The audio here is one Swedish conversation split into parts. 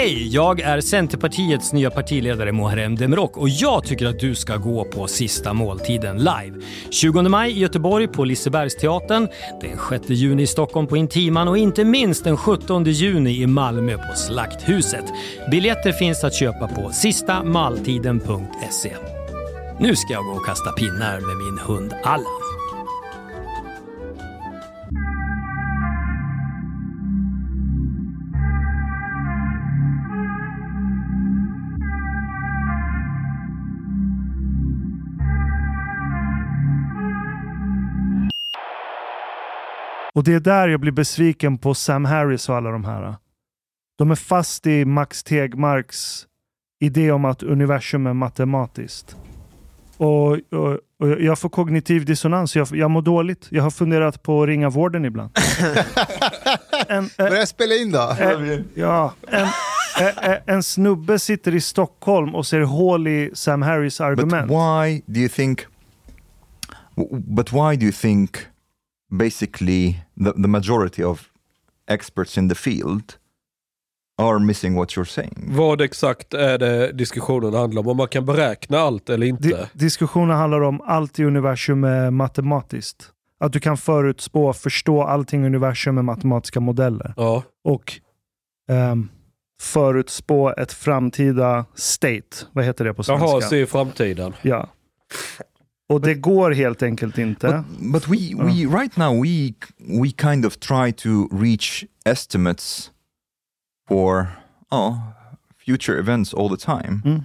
Hej! Jag är Centerpartiets nya partiledare Muharrem Demirok och jag tycker att du ska gå på Sista måltiden live. 20 maj i Göteborg på Lisebergsteatern, den 6 juni i Stockholm på Intiman och inte minst den 17 juni i Malmö på Slakthuset. Biljetter finns att köpa på sistamaltiden.se. Nu ska jag gå och kasta pinnar med min hund Allan. Och det är där jag blir besviken på Sam Harris och alla de här. De är fast i Max Tegmarks idé om att universum är matematiskt. Och, och, och jag får kognitiv dissonans. Jag, jag mår dåligt. Jag har funderat på att ringa vården ibland. en, eh, Börja spela in då. eh, ja, en, eh, en snubbe sitter i Stockholm och ser hål i Sam Harris But argument. why do you think? But why do you think, basically, the, the majority of experts in the field are missing what you're saying? Vad exakt är det diskussionen handlar om? Om man kan beräkna allt eller inte? Di diskussionen handlar om allt i universum är matematiskt. Att du kan förutspå, förstå allting i universum med matematiska modeller. Ja. Och ehm, förutspå ett framtida state. Vad heter det på svenska? Jaha, se framtiden. Ja. Och det går helt enkelt inte. But, but we, we right now we we kind of try to reach estimates for oh, future events all the time. Mm.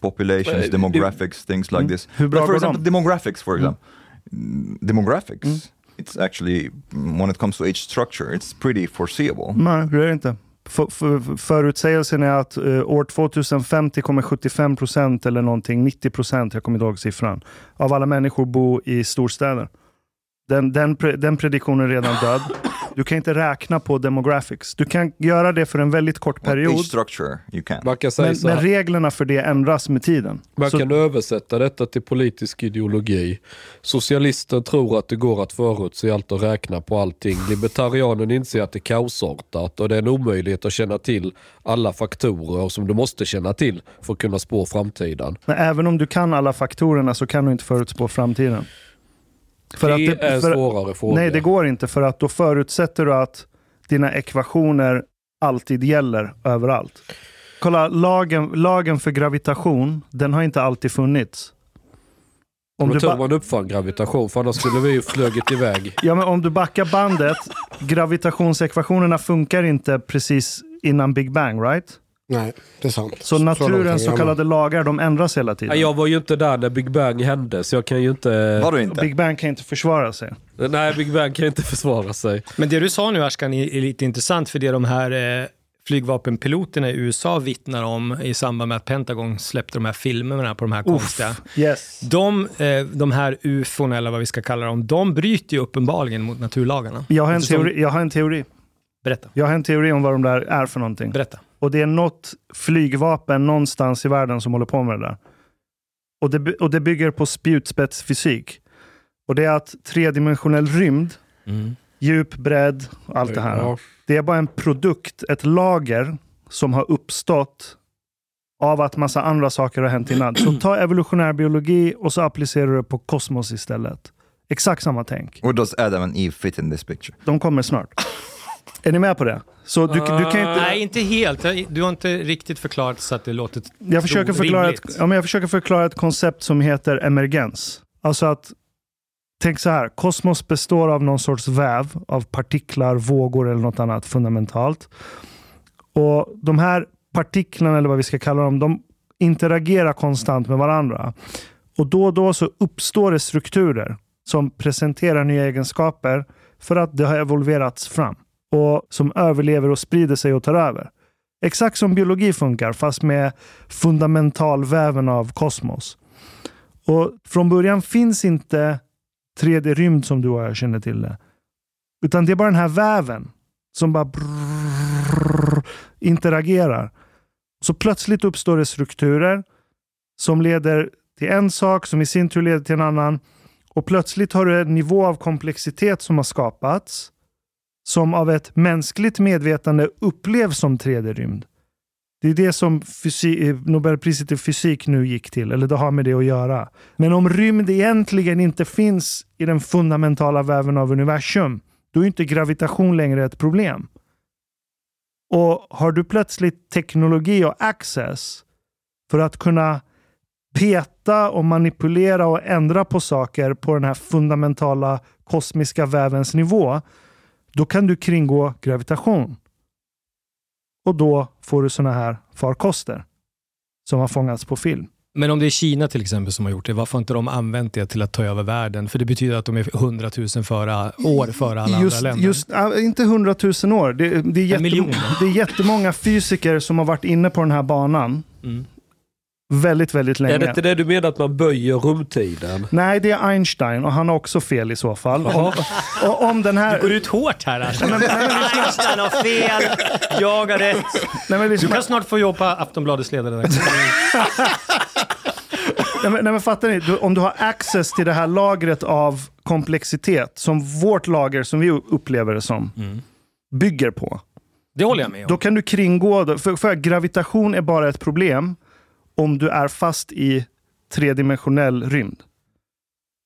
Populations, Eh, demographics, things like Mm. this. Hur bra But for går example, de? demographics, for Mm. example, Mm, demographics. Mm. It's actually when it comes to age structure, it's pretty foreseeable. Nej, det är inte. För, för, förutsägelsen är att eh, år 2050 kommer 75% eller någonting, 90%, jag kommer inte ihåg siffran, av alla människor bo i storstäder. Den, den, pre- den prediktionen är redan död. Du kan inte räkna på demographics. Du kan göra det för en väldigt kort period, structure, you can. Man kan säga men, så men reglerna för det ändras med tiden. Man Så- kan översätta detta till politisk ideologi. Socialisten tror att det går att förutse allt och räkna på allting. Libertarianen inser att det är kaosartat och det är en omöjlighet att känna till alla faktorer som du måste känna till för att kunna spå framtiden. Men även om du kan alla faktorerna så kan du inte förutspå framtiden. För det, det- är för- svårare fråga. Nej, det går inte för att då förutsätter du att dina ekvationer alltid gäller överallt. Kolla, lagen, lagen för gravitation, den har inte alltid funnits. Om tror ba- man uppfann gravitation, för annars skulle vi ju flugit iväg. ja, men om du backar bandet, gravitationsekvationerna funkar inte precis innan Big Bang, right? Nej, det är sant. Så naturens så kallade lagar, de ändras hela tiden. Nej, Jag var ju inte där när Big Bang hände, så jag kan ju inte... Var du inte? Big Bang kan inte försvara sig. Nej, Big Bang kan inte försvara sig. Men det du sa nu Ashkan är lite intressant för det de här eh, flygvapenpiloterna i USA vittnar om i samband med att Pentagon släppte de här filmerna på de här konstiga. Yes. De, eh, de här ufon eller vad vi ska kalla dem, de bryter ju uppenbarligen mot naturlagarna. Jag har, en Eftersom- teori, jag har en teori. Berätta, Jag har en teori om vad de där är för någonting. berätta. Och det är något flygvapen någonstans i världen som håller på med det där. Och det, och det bygger på spjutspetsfysik. Och det är att tredimensionell rymd, djup, bredd, allt det här. Ja. Det är bara en produkt, ett lager som har uppstått av att massa andra saker har hänt innan. Så ta evolutionär biologi och så applicerar du det på kosmos istället. Exakt samma tänk. Where does Adam and Eve fit in this picture? De kommer snart. Är ni med på det? Så du, du kan inte... Nej, inte helt. Du har inte riktigt förklarat så att det låter Jag försöker, förklara ett, ja, men jag försöker förklara ett koncept som heter emergens. Alltså att, tänk så här, kosmos består av någon sorts väv av partiklar, vågor eller något annat fundamentalt. Och de här partiklarna, eller vad vi ska kalla dem, de interagerar konstant med varandra. Och då och då så uppstår det strukturer som presenterar nya egenskaper för att det har evolverats fram. Och som överlever och sprider sig och tar över. Exakt som biologi funkar, fast med fundamentalväven av kosmos. Och från början finns inte 3D-rymd som du och jag känner till det. Utan det är bara den här väven som bara brrr, interagerar. Så plötsligt uppstår det strukturer som leder till en sak som i sin tur leder till en annan. Och plötsligt har du en nivå av komplexitet som har skapats som av ett mänskligt medvetande upplevs som 3D-rymd. Det är det som eh, Nobelpriset i fysik nu gick till, eller det har med det att göra. Men om rymd egentligen inte finns i den fundamentala väven av universum, då är inte gravitation längre ett problem. Och har du plötsligt teknologi och access för att kunna peta och manipulera och ändra på saker på den här fundamentala kosmiska vävens nivå, då kan du kringgå gravitation. Och då får du såna här farkoster som har fångats på film. Men om det är Kina till exempel som har gjort det, varför har inte de använt det till att ta över världen? För det betyder att de är 100 000 före, år före alla Just, andra länder. just, inte hundratusen år. Det, det, är jättem- miljon. det är jättemånga fysiker som har varit inne på den här banan Mm. Väldigt, väldigt länge. Är det inte det du menar att man böjer rumtiden? Nej, det är Einstein och han har också fel i så fall. Om, och om den här... Du går ut hårt här Ashton. Einstein har fel, jag har rätt. Nej, men Du liksom, kan snart få jobba på Aftonbladets ledarredaktion. nej, men, nej, men fattar ni? Du, om du har access till det här lagret av komplexitet som vårt lager, som vi upplever det som, Mm. bygger på. Det håller jag med om. Då kan du kringgå det. För, för gravitation är bara ett problem om du är fast i tredimensionell rymd.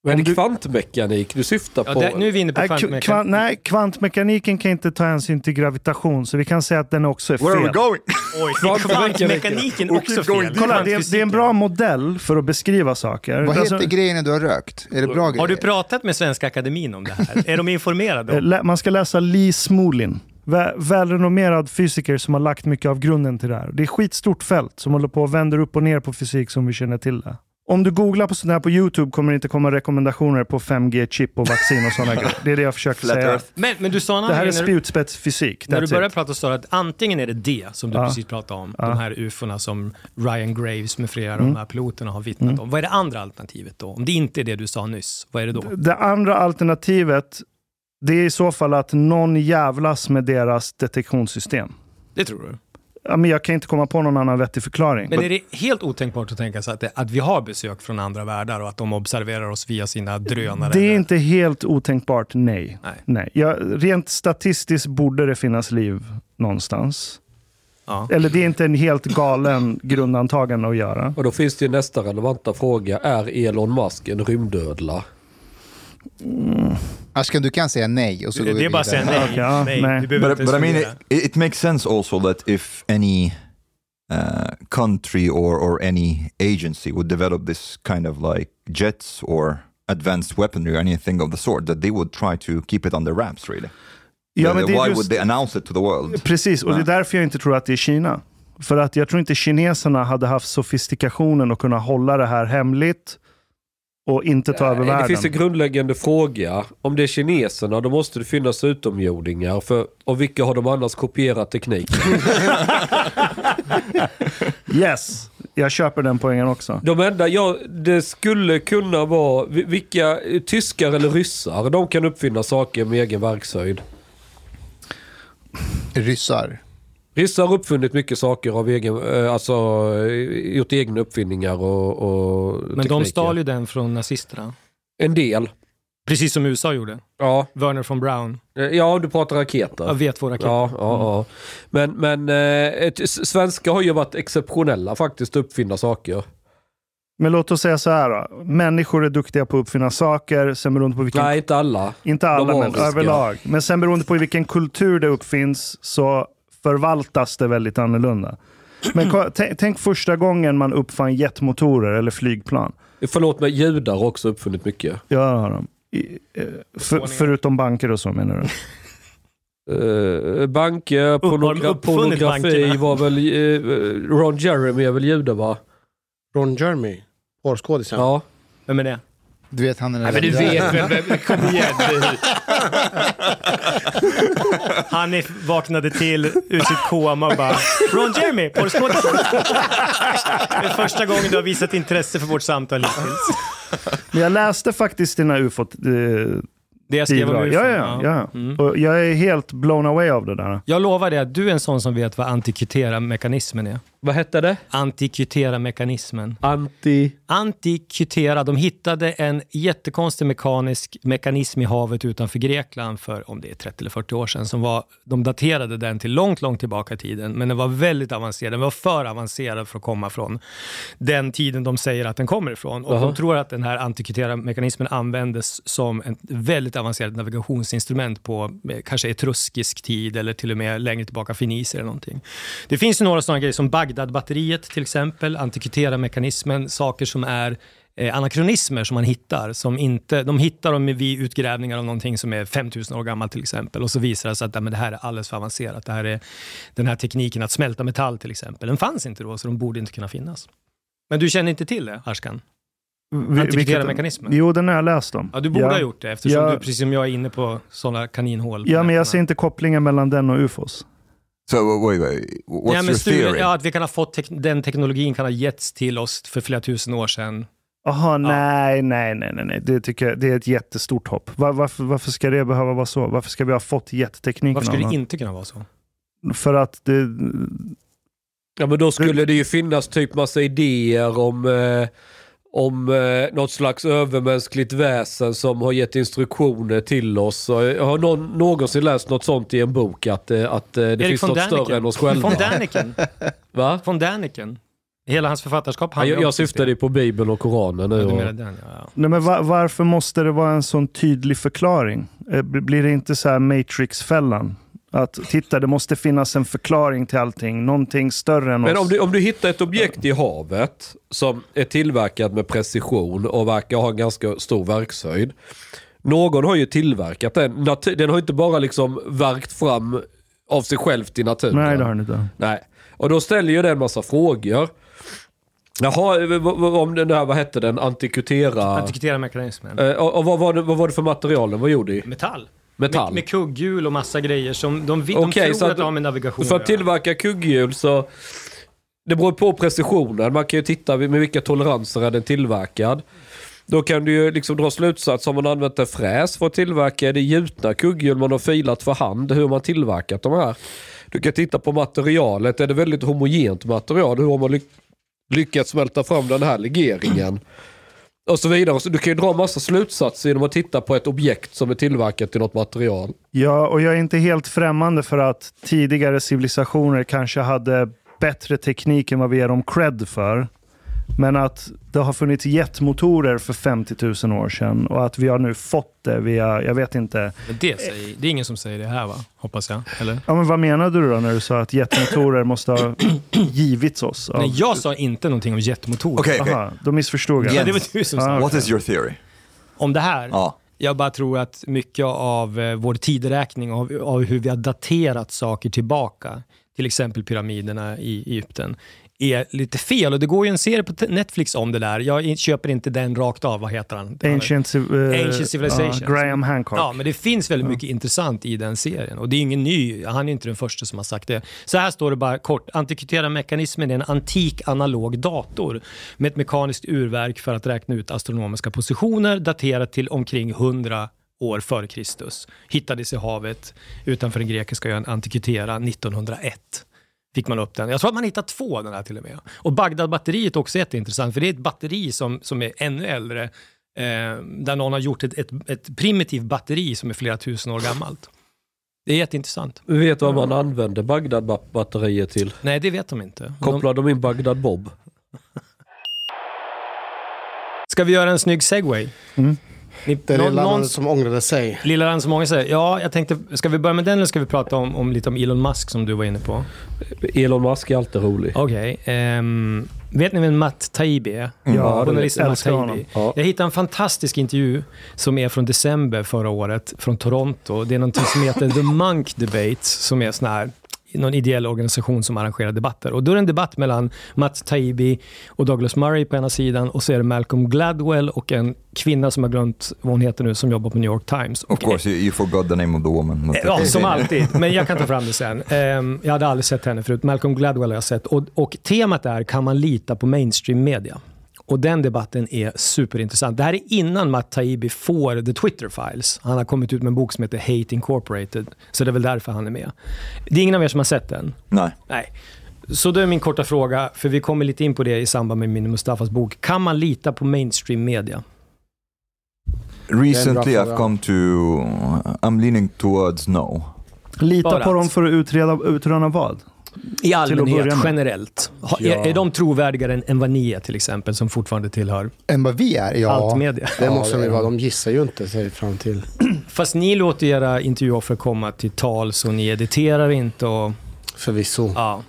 Men är du- det kvantmekanik du syftar Ja, på? det, nu är vi inne på kvantmekanik. kva- nej, kvantmekaniken kan inte ta hänsyn till gravitation, så vi kan säga att den också är Where are we fel. going? Oj, Kvantmekaniken. också fel. Kolla, det är, det är en bra modell för att beskriva saker. Vad Alltså, heter grejerna du har rökt? Är det bra grejer? Har du pratat med Svenska Akademin om det här? Är de informerade? Om? man ska läsa Lee Smolin. Vä- Välrenommerad fysiker som har lagt mycket av grunden till det här. Det är ett skitstort fält som håller på och vänder upp och ner på fysik som vi känner till det. Om du googlar på sånt här på YouTube kommer det inte komma rekommendationer på 5G-chip och vaccin och sådana grejer. Det är det jag försöker Flat säga. Earth. Men, men du sa Det här är spjutspetsfysik. när du började it. prata så att antingen är det det som du Ja. precis pratade om, Ja. de här ufona som Ryan Graves med flera av Mm. de här piloterna har vittnat om. Vad är det andra alternativet då? Om det inte är det du sa nyss, vad är det då? Det andra alternativet, det är i så fall att någon jävlas med deras detektionssystem. Det tror du? Ja, men jag kan inte komma på någon annan vettig förklaring. Men är det helt otänkbart att tänka sig att, det, att vi har besök från andra världar och att de observerar oss via sina drönare? Det är eller- inte helt otänkbart, nej. Nej. nej. Ja, rent statistiskt borde det finnas liv någonstans. Ja. Eller det är inte en helt galen grundantagande att göra. Och då finns det ju nästa relevanta fråga. Är Elon Musk en rymdödla? Asken, du kan säga nej och så går Det är bara att säga nej. Ja, nej. nej. Du But, but I mean, it, it makes sense also that if any uh, country or, or any agency would develop this kind of like jets or advanced weaponry or anything of the sort, that they would try to keep it under wraps really. Ja, men det why är would just, they announce it to the world? precis, och det är därför jag inte tror att det är Kina. För att jag tror inte kineserna hade haft sofistikationen att kunna hålla det här hemligt och inte ta över Nej, Det världen. finns en grundläggande fråga. Om det är kineserna, då måste det finnas utomjordingar. För, och vilka har de annars kopierat tekniken? Yes, jag köper den poängen också. De enda, ja, det skulle kunna vara, vi- vilka, tyskar eller ryssar, de kan uppfinna saker med egen verkshöjd. Ryssar. Ryssar har uppfunnit mycket saker av egen, eh, alltså eh, gjort egna uppfinningar och, och Men de tekniker. stal ju den från nazisterna. En del. Precis som USA gjorde. Ja, Werner von Braun. Eh, ja du pratar raketer. Jag vet våra Ja, ja, ja. Men, men eh, svenskar har ju varit exceptionella faktiskt att uppfinna saker. Men låt oss säga så här då. Människor är duktiga på att uppfinna saker, sen beroende på vilken... Nej, inte alla. Inte alla, de men överlag. Men sen beroende på i vilken kultur det uppfinns så förvaltas det väldigt annorlunda. Men tänk, första gången man uppfann jetmotorer eller flygplan. Förlåt mig, judar har också uppfunnit mycket. Ja, det har de. I, eh, för, förutom banker och så menar du? Uh, banker, pornogra- pornografi var väl... eh, Ron Jeremy är väl jude va? Ron Jeremy, porrskådisen. Ja. Vem är det? Du vet han är Nej, men du vet väl, vem- kom igen nu. Han är, vaknade till ur sitt koma och bara Ron Jeremy, porrskådisen. Det är första gången du har visat intresse för vårt samtal hittills. Men jag läste faktiskt dina ufot eh, Det jag skrev om bidrag. UFO. Ja, ja, ja. Mm. Och jag är helt blown away av det där. Jag lovar dig att du är en sån som vet vad antikvitera mekanismen är. Vad hette det? Antikytera-mekanismen. Anti... Antikytera, de hittade en jättekonstig mekanisk mekanism i havet utanför Grekland för, om det är 30 eller 40 år sedan, som var, de daterade den till långt, långt tillbaka i tiden, men den var väldigt avancerad. Den var för avancerad för att komma från den tiden de säger att den kommer ifrån. Och Jaha. de tror att den här antikytera-mekanismen användes som ett väldigt avancerat navigationsinstrument på eh, kanske etruskisk tid eller till och med längre tillbaka feniser eller någonting. Det finns ju några sådana grejer som Bagdad-batteriet till exempel, antikytera-mekanismen, saker som är eh, anakronismer som man hittar. Som inte, de hittar dem vid utgrävningar av någonting som är 5000 år gammalt till exempel och så visar det sig att ja, men det här är alldeles för avancerat. Det här är den här tekniken att smälta metall till exempel. Den fanns inte då så de borde inte kunna finnas. Men du känner inte till det, Ashkan? Vi- Antikytera-mekanismen? Jo, den har jag läst om. Ja, du borde ja. ha gjort det eftersom Ja. du precis som jag är inne på sådana kaninhål. på Ja, men jag ser inte kopplingen mellan den och ufos. So wait, wait. What's ja, men your theory? ja, att vi kan ha fått tek- den teknologin kan ha getts till oss för flera tusen år sedan. Jaha, nej, nej, nej, nej, nej. Det, tycker jag, det är ett jättestort hopp. Var, varför, varför ska det behöva vara så? Varför ska vi ha fått jettekniken Varför skulle det inte kunna vara så? För att det... Ja men då skulle det ju finnas typ massa idéer om, eh, om eh, något slags övermänskligt väsen som har gett instruktioner till oss. Jag har någon, någonsin läst något sånt i en bok att, eh, att eh, det Erik finns något Däniken. större än oss själva. Von Däniken. Va? Von Däniken. Hela hans författarskap Ja, handlar jag, jag syftade ju på Bibeln och Koranen nu. Ja, den, ja, ja. Nej, men va, varför måste det vara en sån tydlig förklaring? Eh, Blir det inte så här Matrix-fällan? Att titta, det måste finnas en förklaring till allting. Någonting större än Men oss. om du, om du hittar ett objekt i havet som är tillverkat med precision och verkar ha en ganska stor verkshöjd. Någon har ju tillverkat den. Den har inte bara liksom verkt fram av sig självt i naturen. Nej, det har den inte. Nej. Och då ställer ju den en massa frågor. Jaha, om den där, vad hette den, antikutera... Antikytera-mekanismen. Eh, och och vad, var det, vad var det för material den var gjord i? Metall. Metall. Med, med kugghjul och massa grejer som de, de, Okej, de tror att- att det har med navigation För att tillverka kugghjul så... Det beror på precisionen. Man kan ju titta med vilka toleranser är den tillverkad. Då kan du ju liksom dra slutsats om man använt en fräs för att tillverka. Är det gjutna kugghjul man har filat för hand? Hur har man tillverkat de här? Du kan titta på materialet. Är det väldigt homogent material? Hur har man ly- lyckats smälta fram den här legeringen? Och så vidare. Så du kan ju dra massa slutsatser genom att titta på ett objekt som är tillverkat i något material. Ja, och jag är inte helt främmande för att tidigare civilisationer kanske hade bättre teknik än vad vi ger dem cred för. Men att det har funnits jetmotorer för 50 000 år sedan och att vi har nu fått det via, jag vet inte. Men det, säger, det är ingen som säger det här va? Hoppas jag. Eller? Ja, men vad menade du då när du sa att jetmotorer måste ha givits oss? Av, Nej, jag sa inte någonting om jetmotorer. Okej, okej. Aha, då missförstod jag. Ja, det var du som sa Ah, det. What is your theory? Om det här? Ja. Jag bara tror att mycket av eh, vår tideräkning, av, av hur vi har daterat saker tillbaka, till exempel pyramiderna i Egypten, är lite fel. Och det går ju en serie på Netflix om det där. Jag köper inte den rakt av. Vad heter han? Ancient, eh, Ancient Civilization. ja, Graham Hancock. Ja, men det finns väldigt mycket intressant i den serien. Och det är ingen ny, han är inte den första som har sagt det. Så här står det bara kort. Antikkytera-mekanismen är en antik analog dator med ett mekaniskt urverk för att räkna ut astronomiska positioner daterat till omkring 100 år före Kristus. Hittades i havet utanför den grekiska ön Antikytera 1901 fick man upp den. Jag tror att man hittat två av den här till och med. Och Bagdad-batteriet är också jätteintressant, för det är ett batteri som, som är ännu äldre, eh, där någon har gjort ett, ett, ett primitivt batteri som är flera tusen år gammalt. Det är jätteintressant. Vi vet vad man använder Bagdad-batteriet till. Nej, det vet de inte. Men De, Kopplar de in Bagdad-Bob? ska vi göra en snygg segway? Mm. Ni, Det är det någon, som ångrade sig. lilla den som många säger. Ja, jag tänkte, ska vi börja med den eller ska vi prata om, om lite om Elon Musk som du var inne på? Elon Musk är alltid rolig. Okej. ehm, vet ni vem Matt Taibbi är? Ja, Journalisten Matt Taibbi. honom. Ja. Jag hittade en fantastisk intervju som är från december förra året från Toronto. Det är någonting som heter The Monk Debates som är sån här någon ideell organisation som arrangerar debatter. Och då är det en debatt mellan Matt Taibbi och Douglas Murray på ena sidan och så är det Malcolm Gladwell och en kvinna som har glömt vad hon heter nu som jobbar på New York Times. Of course, you, you forgot the name of the woman. Ja, som alltid. Men jag kan ta fram det sen. Ehm, jag hade aldrig sett henne förut. Malcolm Gladwell har jag sett. Och, och temat är, kan man lita på mainstream media? Och den debatten är superintressant. Det här är innan Matt Taibbi får The Twitter Files. Han har kommit ut med en bok som heter Hate Incorporated. Så det är väl därför han är med. Det är ingen av er som har sett den? Nej. Nej. Så då är min korta fråga, för vi kommer lite in på det i samband med min Mustafas bok. Kan man lita på mainstream media? Recently. I've come to. I'm leaning towards no. Lita Bara på att- dem för att utreda, utröna vad? I allmänhet, generellt. Ha, Ja. är, är de trovärdigare än, än vad ni är till exempel, som fortfarande tillhör Än vad vi är? Ja. allt media? Det måste de ju vara. de. Gissar ju inte sig fram till. Fast ni låter era intervjuoffer komma till tals och ni editerar inte och... Förvisso. Ja.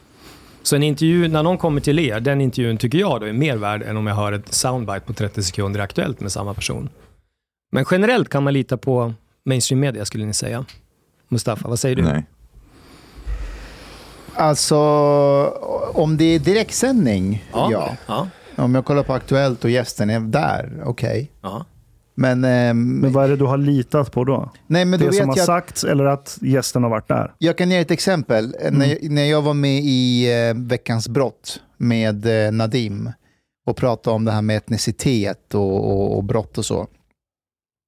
Så en intervju, när någon kommer till er, den intervjun tycker jag då är mer värd än om jag hör ett soundbite på 30 sekunder Aktuellt med samma person. Men generellt kan man lita på mainstream media skulle ni säga. Mustafa, vad säger du? Nej. Alltså, om det är direktsändning, ja. ja. Om jag kollar på Aktuellt och gästen är där, okej. ja. Men, ehm, Men vad är det du har litat på då? nej, men då det vet som har jag sagts eller att gästen har varit där? Jag kan ge ett exempel. Eh, När, jag, när jag var med i eh, Veckans brott med eh, Nadim och pratade om det här med etnicitet och, och, och brott och så.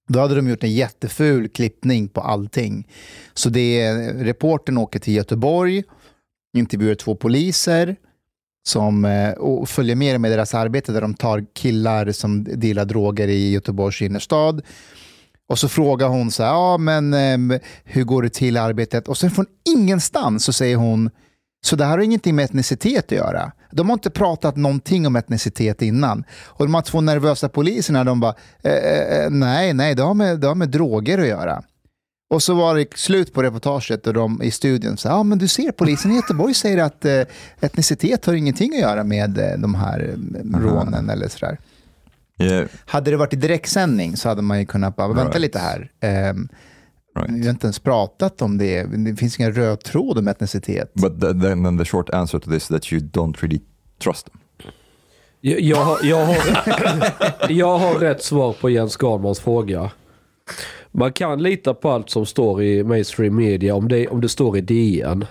Då hade de gjort en jätteful klippning på allting. Så det är, reportern åker till Göteborg, intervjuar två poliser som eh, och följer med dem i deras arbete där de tar killar som dealar droger i Göteborgs innerstad. Och så frågar hon så här, ja men ehm, hur går det till i arbetet? Och sen från ingenstans så säger hon, så det här har ingenting med etnicitet att göra. De har inte pratat någonting om etnicitet innan. Och de här två nervösa poliserna, de bara, eh, eh, eh nej, nej, det har, med, det har med droger att göra. Och så var det slut på reportaget och de i studion sa, ja men du ser polisen i Göteborg säger att eh, etnicitet har ingenting att göra med eh, de här eh, rånen eller sådär. Yeah. Hade det varit i direktsändning så hade man ju kunnat bara, vänta Right. lite här. Ehm, Right. Vi har inte ens pratat om det. Det finns ingen röd tråd om etnicitet. But th- then, then the short answer to this is that you don't really trust them. Jag, jag, har, jag, har, jag har rätt svar på Jens Garnmans fråga. Man kan lita på allt som står i mainstream media om det, om det står i DN.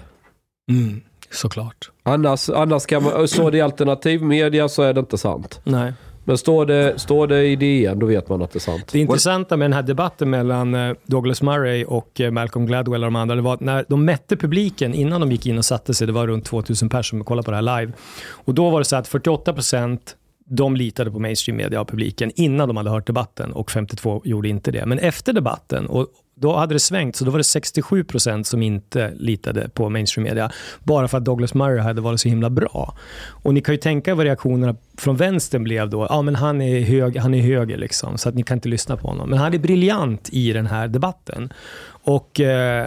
Mm, såklart. Annars, annars kan man, står det i alternativ media så är det inte sant. Nej. Men står det, står det i DN då vet man att det är sant. Det intressanta med den här debatten mellan eh, Douglas Murray och eh, Malcolm Gladwell och de andra, det var att när de mätte publiken innan de gick in och satte sig, det var runt 2000 personer som kollade på det här live. Och då var det så att 48% de litade på mainstream media och publiken innan de hade hört debatten och 52 gjorde inte det. Men efter debatten, och då hade det svängt, så då var det 67% som inte litade på mainstream media. Bara för att Douglas Murray hade varit så himla bra. Och ni kan ju tänka er vad reaktionerna från vänstern blev då. Ja, men han är, hög, han är höger liksom, så att ni kan inte lyssna på honom. Men han är briljant i den här debatten. Och eh,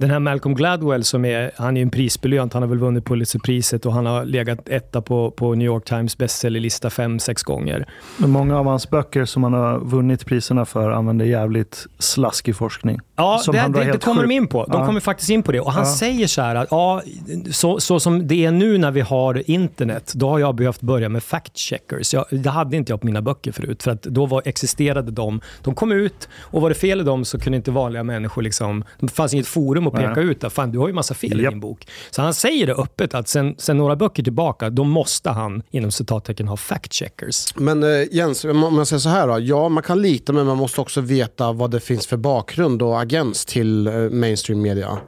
den här Malcolm Gladwell, som är, han är en prisbelönt, han har väl vunnit Pulitzerpriset och han har legat etta på, på New York Times bestsellerlista fem, sex gånger. Men många av hans böcker som han har vunnit priserna för använder jävligt slaskig forskning. Ja, det, det, det kommer de in på. De Ja. kommer faktiskt in på det. Och han Ja. säger så här att ja, så, så som det är nu när vi har internet, då har jag behövt börja med fact-checkers. Jag, det hade inte jag på mina böcker förut, för att då var, existerade de. De kom ut och var det fel i dem så kunde inte vanliga människor, liksom, det fanns inget forum att peka Nej. ut. Att, Fan, du har ju massa fel i Japp. din bok. Så han säger det öppet att sen, sen några böcker tillbaka, då måste han inom citattecken ha fact-checkers. Men eh, Jens, om jag säger så här då. Ja, man kan lita men man måste också veta vad det finns för bakgrund och agens till eh, mainstream media.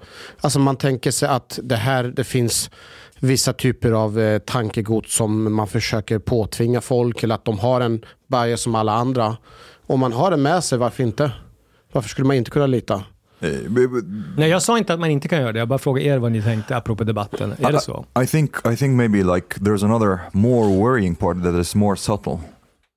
Alltså man tänker sig att det här, det finns vissa typer av eh, tankegods som man försöker påtvinga folk eller att de har en bias som alla andra. Om man har det med sig, varför inte? Varför skulle man inte kunna lita? Nej, jag sa inte att man inte kan göra det. Jag bara frågar er vad ni tänkte apropå debatten. Är det så? I think I think maybe like there's another more worrying part that is more subtle.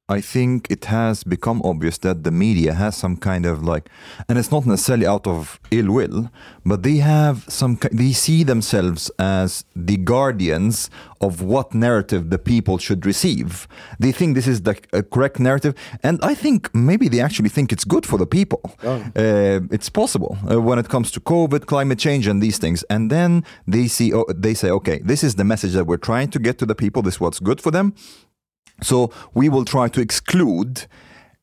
I think it has become obvious that the media has some kind of like, and it's not necessarily out of ill will, but they have some. They see themselves as the guardians of what narrative the people should receive. They think this is the uh, correct narrative, and I think maybe they actually think it's good for the people. Uh, it's possible uh, when it comes to COVID, climate change, and these things. And then they see, oh, they say, okay, this is the message that we're trying to get to the people. This is what's good for them. So we will try to exclude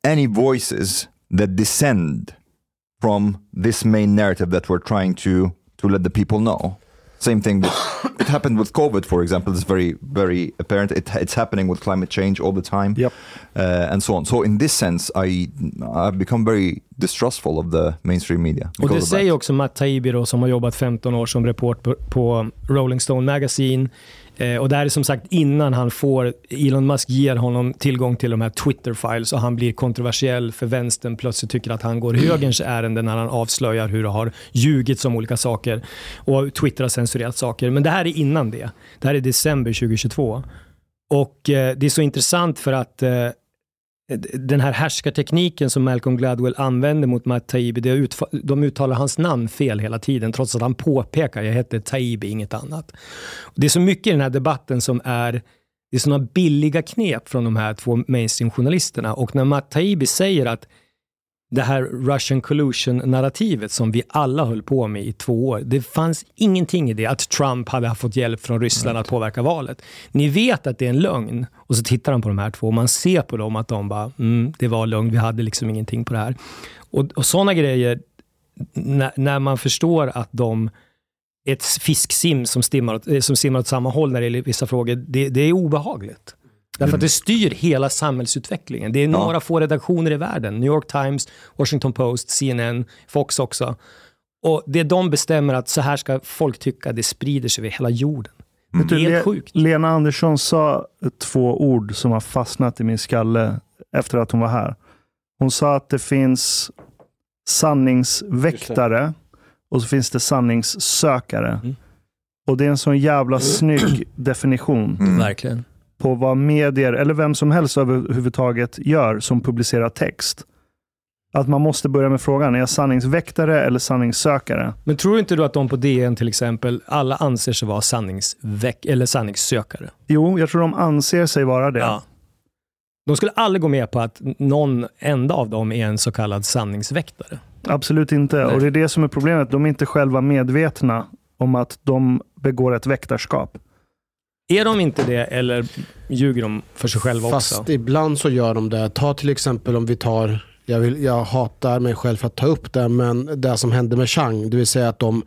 any voices that descend from this main narrative that we're trying to to let the people know. Same thing. With, it happened with COVID, for example. It's very, very apparent. It, it's happening with climate change all the time, Yep. uh, and so on. So in this sense, I I've become very distrustful of the mainstream media. Och det säger that. också Matt Taibbi då, som har jobbat 15 år som reporter på, på Rolling Stone Magazine. Eh, och det här är som sagt innan han får, Elon Musk ger honom tillgång till de här Twitter-files och han blir kontroversiell för vänstern plötsligt tycker att han går högerns ärende när han avslöjar hur det har ljugits om olika saker och Twitter har censurerat saker. Men det här är innan det. Det här är december 2022. Och eh, det är så intressant för att eh, den här härskartekniken som Malcolm Gladwell använder mot Matt Taibbi, det de uttalar hans namn fel hela tiden trots att han påpekar jag heter Taibbi, inget annat. Det är så mycket i den här debatten som är det är sådana billiga knep från de här två mainstream-journalisterna och när Matt Taibbi säger att det här Russian collusion-narrativet som vi alla höll på med i två år. Det fanns ingenting i det att Trump hade fått hjälp från Ryssland att påverka valet. Ni vet att det är en lögn och så tittar han på de här två och man ser på dem att de bara, mm, det var lögn, vi hade liksom ingenting på det här. Och, och sådana grejer, när, när man förstår att de ett fisksim som, stimmar, eh, som simmar åt samma håll när det gäller vissa frågor, det, det är obehagligt. Därför att det styr hela samhällsutvecklingen. Det är några få redaktioner i världen. New York Times, Washington Post, CNN, Fox också. Och det de bestämmer att så här ska folk tycka, det sprider sig över hela jorden. Vet Det är helt sjukt. Lena Andersson sa två ord som har fastnat i min skalle efter att hon var här. Hon sa att det finns sanningsväktare och så finns det sanningssökare. Mm. Och det är en sån jävla snygg definition Mm. Verkligen. På vad medier, eller vem som helst överhuvudtaget gör som publicerar text. Att man måste börja med frågan, är jag sanningsväktare eller sanningssökare? Men tror inte du att de på DN till exempel, alla anser sig vara sanningsväck eller sanningssökare? Jo, jag tror de anser sig vara det. Ja. De skulle aldrig gå med på att någon enda av dem är en så kallad sanningsväktare. Absolut inte. Nej. Och det är det som är problemet. De är inte själva medvetna om att de begår ett väktarskap. Är de inte det eller ljuger de för sig själva Fast också? ibland så gör de det. Ta till exempel om vi tar, jag, vill, jag hatar mig själv för att ta upp det, men det som hände med Chang, det vill säga att de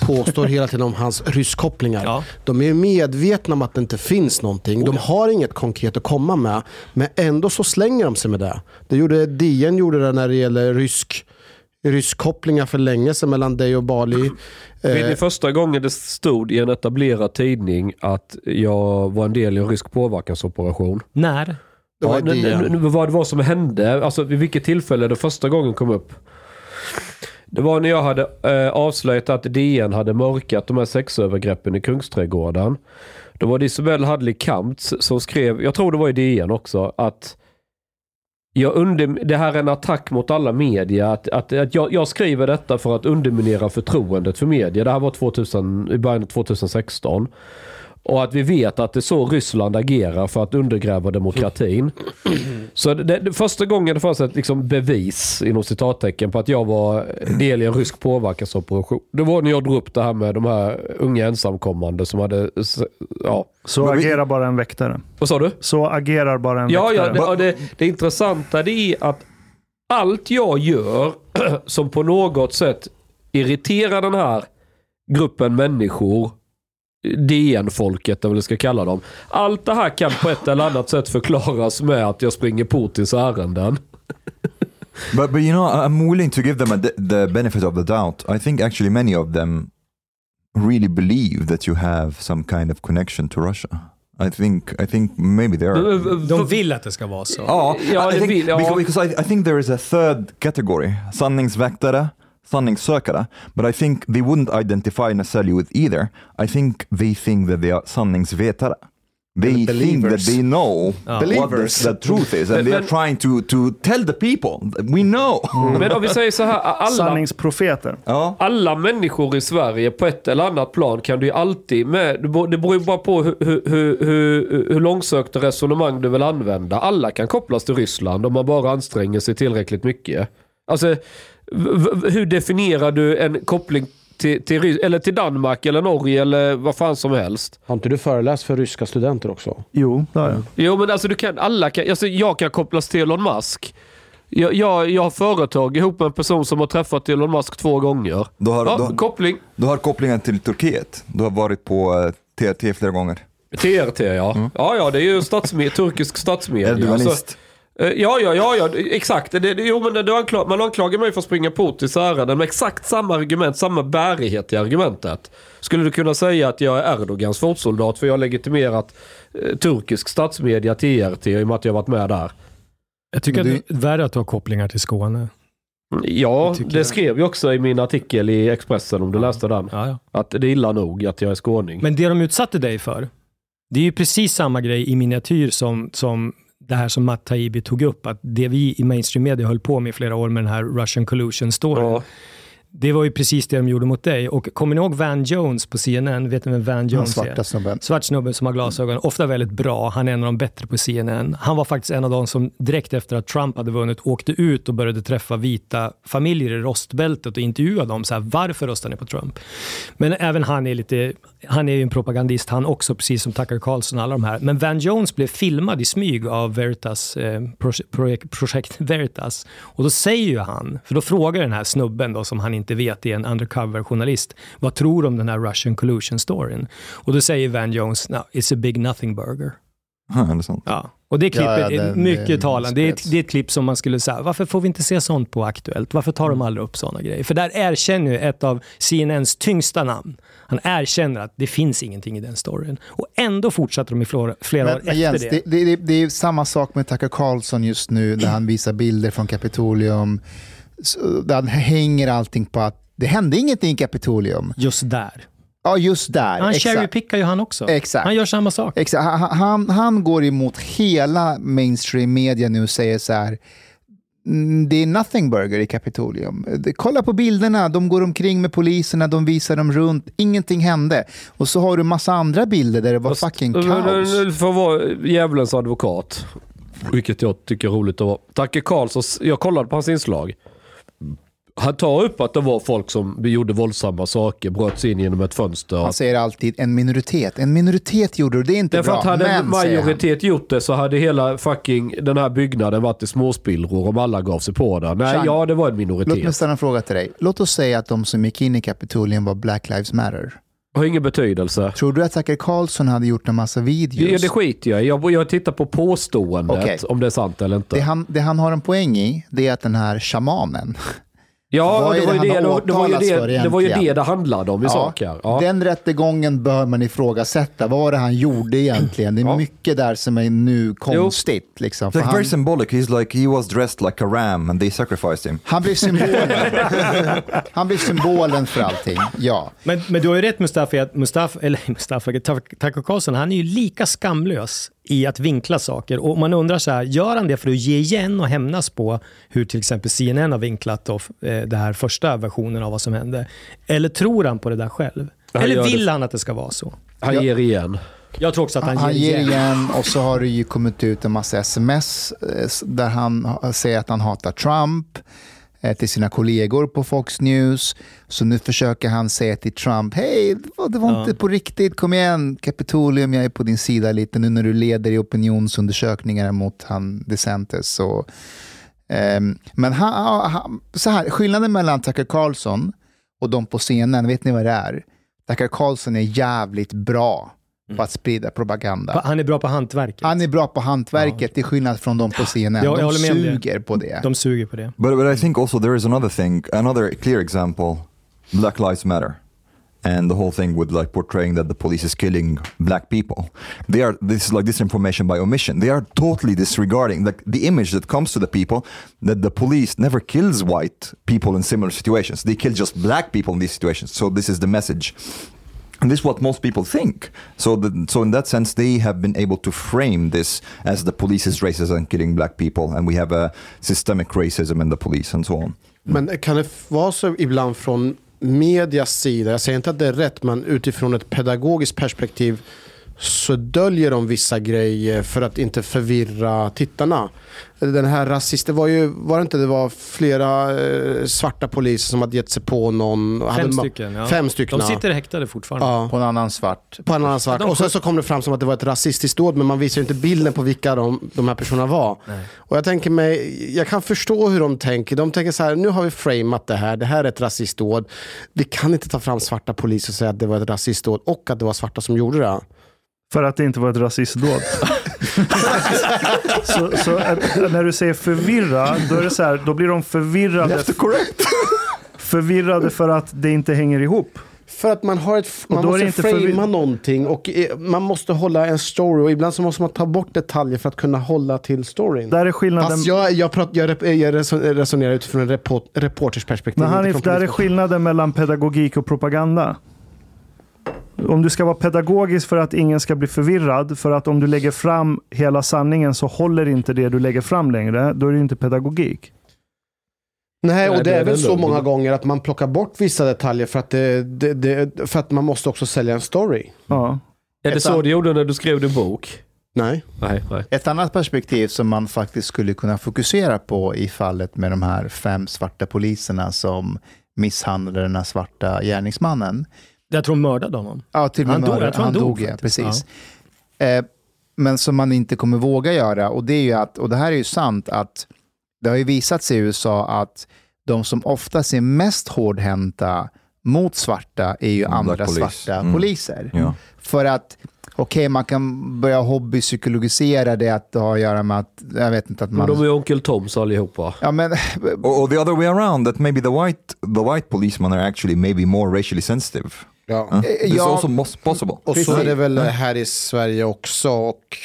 påstår hela tiden om hans rysskopplingar. Ja. De är medvetna om att det inte finns någonting. De har inget konkret att komma med, men ändå så slänger de sig med det. det gjorde, DN gjorde det när det gäller rysk rysskopplingar för länge sedan mellan dig och Bali. Det Eh, är första gången det stod i en etablerad tidning att jag var en del i en rysk påverkansoperation. När? det var Ja, nu, nu, vad det var som hände, alltså vid vilket tillfälle det första gången kom upp. Det var när jag hade eh, avslöjat att DN hade mörkat de här sexövergreppen i Kungsträdgården. Då var det Isabelle Hadley Kamps som skrev, jag tror det var i DN också, att jag under, det här är en attack mot alla media. Att, att, att jag, jag skriver detta för att underminera förtroendet för media. Det här var 2000, i början av 2016. Och att vi vet att det är så Ryssland agerar för att undergräva demokratin. Så det, det, första gången det fanns ett liksom bevis, inom citattecken, på att jag var del i en rysk påverkansoperation. Det var när jag drog upp det här med de här unga ensamkommande som hade... Ja. Så vi- agerar bara en väktare. Vad sa du? Så agerar bara en Ja, ja väktare. det, och det, det intressanta det är att allt jag gör som på något sätt irriterar den här gruppen människor, DN-folket eller vad jag ska kalla dem. Allt det här kan på ett eller annat sätt förklaras med att jag springer Putins ärenden. But but you know, I'm willing to give them a, the benefit of the doubt. I think actually many of them really believe that you have some kind of connection to Russia. I think I think maybe they are. De vill att det ska vara så. Ja, Ja, I det think, vill- ja. because, because I, I think there is a third category, sanningsväktare, sanningssökare, but I think they wouldn't identify necessarily with either. I think they think that they are sanningsvetare. They think that they know what the, the truth is, and Men- they are men- trying to, to tell the people, we know. Men om vi säger så här, alla, Sanningsprofeter. Ja. alla människor i Sverige på ett eller annat plan kan du ju alltid med, det beror ju bara på hur, hur, hur, hur, långsökta resonemang du vill använda. Alla kan kopplas till Ryssland om man bara anstränger sig tillräckligt mycket. Alltså, hur definierar du en koppling till, till, eller till Danmark eller Norge eller vad fan som helst? Har inte du föreläst för ryska studenter också? Jo, det har jag. Jo men alltså du kan, alla kan, alltså jag kan kopplas till Elon Musk. Jag, jag, jag har företag ihop med en person som har träffat Elon Musk två gånger. Du, har, Ja, du, koppling. du har kopplingen till Turkiet. Du har varit på eh, TRT flera gånger. TRT ja. Ja, ja det är ju statsme- turkisk statsmedia. Erdoganist. Så, Eh, Ja, ja, ja, ja, exakt. Det, det, jo, men det, anklag, man anklagar mig för att springa Putins ärenden med exakt samma argument, samma bärighet i argumentet. Skulle du kunna säga att jag är Erdogans fotsoldat för jag har legitimerat eh, turkisk statsmedia TRT i och med att jag varit med där? Jag tycker Men att det är värre att du har kopplingar till Skåne. Ja, Det det skrev jag också i min artikel i Expressen om du läste den. Ja, ja. Att det är illa nog att jag är skåning. Men det de utsatte dig för, det är ju precis samma grej i miniatyr som, som det här som Matt Taibbi tog upp, att det vi i mainstream media höll på med i flera år med den här Russian collusion story. ja. Det var ju precis det de gjorde mot dig. Och kommer ni ihåg Van Jones på CNN? Vet ni vem Van Den Jones är? svarta snubben. Svart snubbe som har glasögon, ofta väldigt bra. Han är en av de bättre på CNN. Han var faktiskt en av de som direkt efter att Trump hade vunnit åkte ut och började träffa vita familjer i rostbältet och intervjua dem. Så här, varför röstar ni på Trump? Men även han är lite, han är ju en propagandist han också, precis som Tucker Carlson och alla de här. Men Van Jones blev filmad i smyg av Veritas, eh, projekt, projekt, Veritas. Och då säger ju han, för då frågar den här snubben då, som han inte vet är en undercover-journalist, vad tror du om den här Russian collusion-storyn? Och då säger Van Jones, no, it's a big nothing burger. Huh, eller sånt. Ja. Och det klippet Ja, ja, är den- mycket den talande. Det är, ett, det är ett klipp som man skulle säga, varför får vi inte se sånt på Aktuellt? Varför tar de aldrig upp sådana grejer? För där erkänner ju ett av CNNs tyngsta namn, han erkänner att det finns ingenting i den storyn. Och ändå fortsätter de i flera, flera år Men, efter men Jens, det. det, det, det, är samma sak med Tucker Carlson just nu när han visar bilder från Kapitolium. Där hänger allting på att det hände ingenting i Kapitolium. Just där. Ja, just där. Han cherrypickar ju han också. Exakt. Han gör samma sak. Exakt. Han, han, han går emot hela mainstream media nu och säger så här. "Mm, Det är nothing burger i Kapitolium. Kolla på bilderna, de går omkring med poliserna, de visar dem runt, ingenting hände. Och så har du massa andra bilder där det var fucking kaos. För att vara djävulens advokat, vilket jag tycker är roligt att vara. Tacke Karlsson, jag kollade på hans inslag. Han tar upp att det var folk som gjorde våldsamma saker, bröt sig in genom ett fönster. Han säger alltid en minoritet. En minoritet gjorde det, det är inte Därför bra. att hade en majoritet gjort det så hade hela fucking den här byggnaden varit i småspillror om alla gav sig på den. Nej, Jean, ja det var en Låt mig minoritet. ställa en fråga till dig. Låt oss säga att de som gick in i Kapitolium var Black Lives Matter. Har ingen betydelse. Tror du att Tucker Carlson hade gjort en massa Ja, videos? det skiter jag. Jag, jag tittar på påståendet, Okej. om det är sant eller inte. det, han, det han har en poäng i, det är att den här shamanen, Ja, det var, ju det det, var ju det, det var ju det det handlade om i sak här. Ja. den rättegången bör man ifrågasätta. Vad var det han gjorde egentligen? Det är Ja. mycket där som är nu konstigt. Liksom, like han, very symbolic. He's like he was dressed like a ram and they sacrificed him. han blir symbolen. han blir symbolen för allting. Ja. Men, men du har ju rätt Mustafa, att Mustafa, eller Mustafa, Tucker Carlson, han är ju lika skamlös i att vinkla saker. Och man undrar så här, gör han det för att ge igen och hämnas på hur till exempel CNN har vinklat då, eh, det här första versionen av vad som hände? Eller tror han på det där själv? Han Eller vill det. han att det ska vara så? Han ger igen. Jag tror också att han, Han, ger igen. igen och så har det ju kommit ut en massa sms eh, där han ha- säger att han hatar Trump till sina kollegor på Fox News. Så nu försöker han säga till Trump, hej, det var, Ja. inte på riktigt, kom igen, Kapitolium, jag är på din sida lite nu när du leder i opinionsundersökningar mot han DeSantis. Och, ehm, men han, han, så här, skillnaden mellan Tucker Carlson och de på scenen, vet ni vad det är? Tucker Carlson är jävligt bra på att sprida propaganda. Han är bra på hantverket. Han är bra på hantverket till skillnad från de på scenen. Ja, jag de suger på det. De suger på det. But but I think also there is another thing, another clear example. Black Lives Matter, and the whole thing with like portraying that the police is killing black people. They are this is like disinformation by omission. They are totally disregarding like the image that comes to the people that the police never kills white people in similar situations. They kill just black people in these situations. So this is the message. And this is what most people think. So, the, so in that sense, they have been able to frame this as the police is racist and killing black people, and we have a systemic racism in the police and so on. Mm. Men kan det vara så ibland från medias sida, jag säger inte att det är rätt, men utifrån ett pedagogiskt perspektiv så döljer de vissa grejer för att inte förvirra tittarna. Den här rasist, det var ju, var det inte det var flera eh, svarta poliser som hade gett sig på någon. Fem stycken. Ja. Fem stycken. De sitter häktade fortfarande. ja. På en annan svart. På en annan svart. De Och sen så kom det fram som att det var ett rasistiskt dåd men man visar ju inte bilden på vilka de, de här personerna var. Och jag tänker mig, jag kan förstå hur de tänker. De tänker så här, nu har vi framat det här, det här är ett rasistdåd. Vi kan inte ta fram svarta poliser och säga att det var ett rasistdåd och att det var svarta som gjorde det. För att det inte var ett rasistdåd. så, så när du säger förvirra, då, är det så här, då blir de förvirrade, correct. förvirrade för att det inte hänger ihop. För att man har ett, man måste framea någonting och eh, man måste hålla en story och ibland så måste man ta bort detaljer för att kunna hålla till storyn. Där är skillnaden. Fast jag, jag, prat, jag, rep- jag reson- resonerar utifrån en report, reporters perspektiv. Men Hanif, där är skillnaden mellan pedagogik och propaganda. Om du ska vara pedagogisk för att ingen ska bli förvirrad, för att om du lägger fram hela sanningen så håller inte det du lägger fram längre, då är det inte pedagogik. Nej, och det det är väl så många gånger att man plockar bort vissa detaljer för att, det, det, det, för att man måste också sälja en story. Ja. Är det så du gjorde när du skrev din bok? Nej. Nej, nej. Ett annat perspektiv som man faktiskt skulle kunna fokusera på i fallet med de här fem svarta poliserna som misshandlade den här svarta gärningsmannen. Jag tror de mördade honom. Ja, till och med Han dog- mördade- jag tror han han dog dog, ja, precis. Eh, men som man inte kommer våga göra, och det är ju att, och det här är ju sant, att det har ju visat sig i USA att de som oftast är mest hårdhänta mot svarta är ju andra police. svarta Mm. poliser. Ja. För att, okej, man kan börja hobbypsykologisera det att det har att göra med att, jag vet inte, att Men man... de är onkel Toms allihopa. Ja, men, Or, or the other way around, that maybe the white the white policemen are actually maybe more racially sensitive. Ja. It's ja. also mos- possible. Och så är det väl här i Sverige också. Och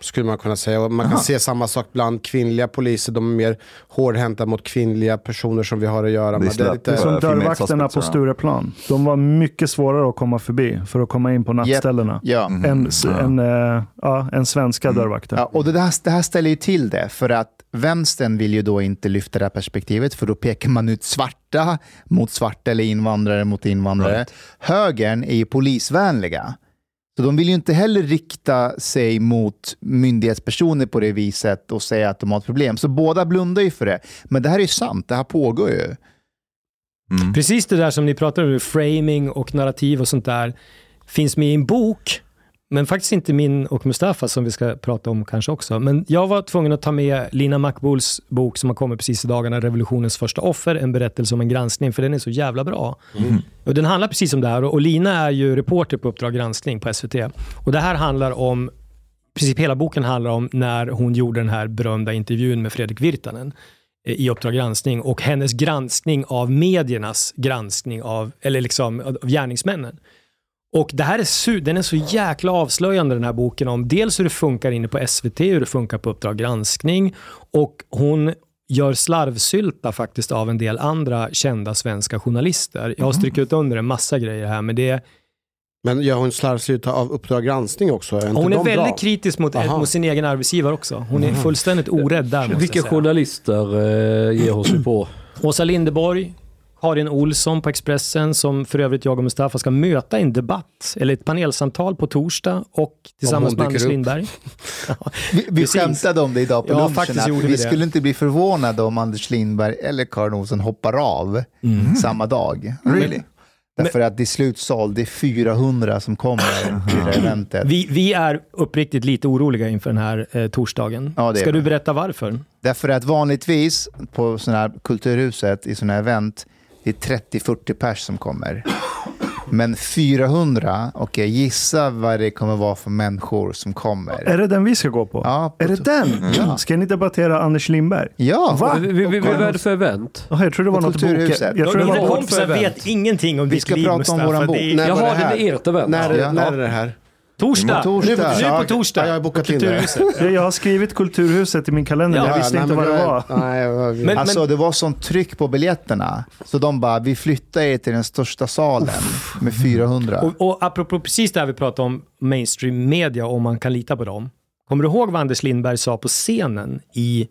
skulle man kunna säga. Och Man kan Aha. se samma sak bland kvinnliga poliser. De är mer hårdhänta mot kvinnliga personer som vi har att göra Det är med. Det är lite, Det är som dörrvakterna på. Stureplan. De var mycket svårare att komma förbi för att komma in på nattställena. ja. Mhm. Än, s- Ja. än, ja, än svenska dörrvakter. Ja, och det här, det här ställer ju till det, för att vänstern vill ju då inte lyfta det här perspektivet, för då pekar man ut svarta mot svarta eller invandrare mot invandrare. Right. Högern är ju polisvänliga. Så de vill ju inte heller rikta sig mot myndighetspersoner på det viset och säga att de har ett problem. Så båda blundar ju för det. Men det här är ju sant, det här pågår ju. Mm. Precis det där som ni pratar om, framing och narrativ och sånt där, finns med i en bok, men faktiskt inte min och Mustafa som vi ska prata om kanske också. Men jag var tvungen att ta med Lina Makbuls bok som har kommit precis i dagarna, Revolutionens första offer, en berättelse om en granskning, för den är så jävla bra. Och den handlar precis om det här och och Lina är ju reporter på Uppdrag granskning på SVT. Och det här handlar om, i princip hela boken handlar om när hon gjorde den här berömda intervjun med Fredrik Virtanen eh, i Uppdrag granskning och hennes granskning av mediernas granskning av, eller liksom av gärningsmännen. Och det här är, su- den är så jäkla avslöjande den här boken om dels hur det funkar inne på SVT, hur det funkar på Uppdrag granskning och hon gör slarvsylta faktiskt av en del andra kända svenska journalister. Jag har strukit under en massa grejer här, men det är, men gör hon slarvsluta av Uppdrag granskning också? Är hon är väldigt bra? kritisk mot, mot sin egen arbetsgivare också. Hon är fullständigt orädd där Vilka journalister eh, ger hon sig på? Åsa Linderborg, Karin Olsson på Expressen som för övrigt jag och Mustafa ska möta i en debatt eller ett panelsamtal på torsdag och tillsammans med Anders upp. Lindberg. Vi, vi skämtade om det idag på Ja, lunchen, vi, vi skulle inte bli förvånade om Anders Lindberg eller Karin Olsson hoppar av samma dag. Really? Därför att det är slutsåld, det är 400 som kommer till det eventet. Vi, vi är uppriktigt lite oroliga inför den här eh, torsdagen. Ja, ska du berätta varför? Därför att vanligtvis på sådana här kulturhuset, i sådana här event, det är 30-40 pers som kommer. Men 400, okej, gissa vad det kommer vara för människor som kommer. Är det den vi ska gå på? Ja, på är det den? Ja. Ska ni debattera Anders Lindberg? Ja, Va? Vi- vi- vi- Vad är det för event? Oh, jag tror det var På något bok. Kulturhuset. Jag tror Dina kompisar vet ingenting om Vi ditt ska liv prata om Mustafa. våran bok. Är- Jaha, var det är ert event. När, Ja. när är det här? Torsdag! Torsdag. Nu, nu på torsdag. Ja, jag har bokat på in det. Jag, har skrivit Kulturhuset i min kalender. Ja, jag visste nej, inte men vad det var. Nej, Men- Alltså det var sånt tryck på biljetterna. Så de bara, vi flyttar er till den största salen med 400. Och, och apropå precis det här vi pratade om, mainstream media, om man kan lita på dem. Kommer du ihåg vad Anders Lindberg sa på scenen i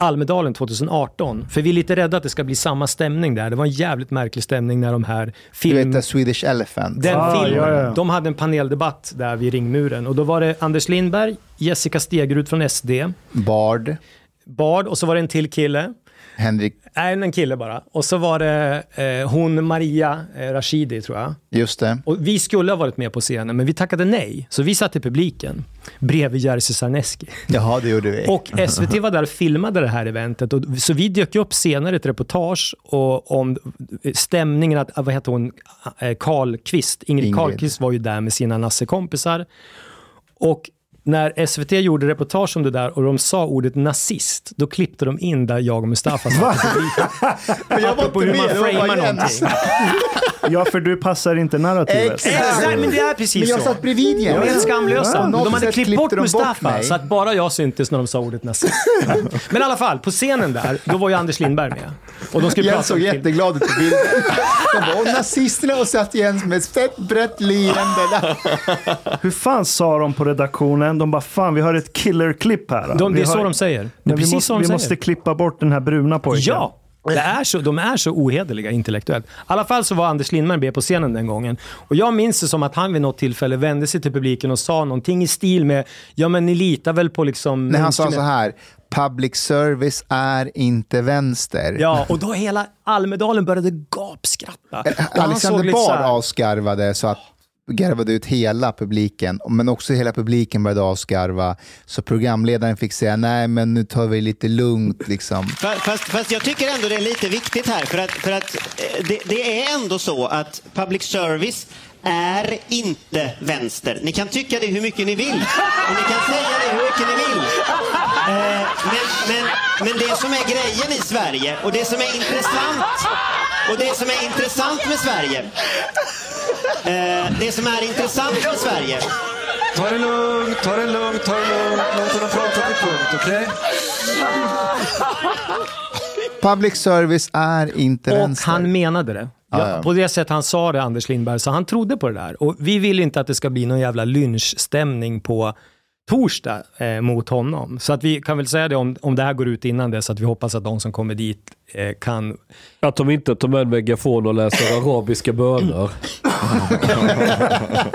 Almedalen 2018? För vi är lite rädda att det ska bli samma stämning där. Det var en jävligt märklig stämning när de här Du film... vet, The Swedish Elephant. Den Ah, filmen, ja, ja. de hade en paneldebatt där vid ringmuren och då var det Anders Lindberg, Jessica Stegrud från SD, Bard, Bard och så var det en till kille. Henrik, Nej, en kille bara. Och så var det eh, hon Maria eh, Rashidi tror jag. just det. Och vi skulle ha varit med på scenen, men vi tackade nej. Så vi satt i publiken bredvid Jerzy Sarneski. Jaha, det gjorde vi. Och SVT var där och filmade det här eventet. Och, så vi dök upp senare ett reportage och, om stämningen, att, vad heter hon, Eh, Karlqvist, Ingrid Ingrid. Karlqvist var ju där med sina nassekompisar. Och när SVT gjorde reportage om det där och de sa ordet nazist, då klippte de in där jag och Mustafa satt. Jag var inte hur man med, jag var framar. Ja, för du passar inte narrativet. Exakt, men det är precis Men jag så. satt bredvid De Jens. är helt skamlösa. Ja, de hade klippt bort de bort Mustafa mig. så att bara jag syntes när de sa ordet nazist. Men i alla fall, på scenen där, då var ju Anders Lindberg med. Och de skulle Jens prata såg jätteglad ut på bilden. De och nazisterna och satt Jens med ett fett brett leende. Hur fan sa de på redaktionen? De bara, fan vi har ett killerklipp här. de, Det är så har- de säger. Det Men vi precis måste, så de vi säger. måste klippa bort den här bruna pojken. Ja! Det är så, de är så ohederliga intellektuellt. I alla fall så var Anders Lindberg med på scenen den gången. Och jag minns det som att han vid något tillfälle vände sig till publiken och sa någonting i stil med Ja men ni litar väl på liksom... När han sa så här, public service är inte vänster. Ja, och då hela Almedalen började gapskratta. Såg Alexander så Bard avskarvade så att garvade ut hela publiken, men också hela publiken började avskarva. Så programledaren fick säga, nej men nu tar vi lite lugnt liksom. Fast, fast jag tycker ändå det är lite viktigt här, för att, för att eh, det, det är ändå så att public service är inte vänster. Ni kan tycka det hur mycket ni vill och ni kan säga det hur mycket ni vill. Eh, men, men, men det som är grejen i Sverige och det som är intressant och det som är intressant med Sverige eh, det som är intressant med Sverige Ta det lugnt, ta det lugnt, ta det lugnt. Låt honom prata till punkt, okej? Public service är inte Och vänster. han menade det. Ja, ja. På det sätt han sa det, Anders Lindberg, så han trodde på det där. Och vi vill inte att det ska bli någon jävla lynchstämning på torsdag eh, mot honom. Så att vi kan väl säga det om, om det här går ut innan det, så att vi hoppas att de som kommer dit eh, kan... Att de inte tar med en megafon och läser arabiska böner.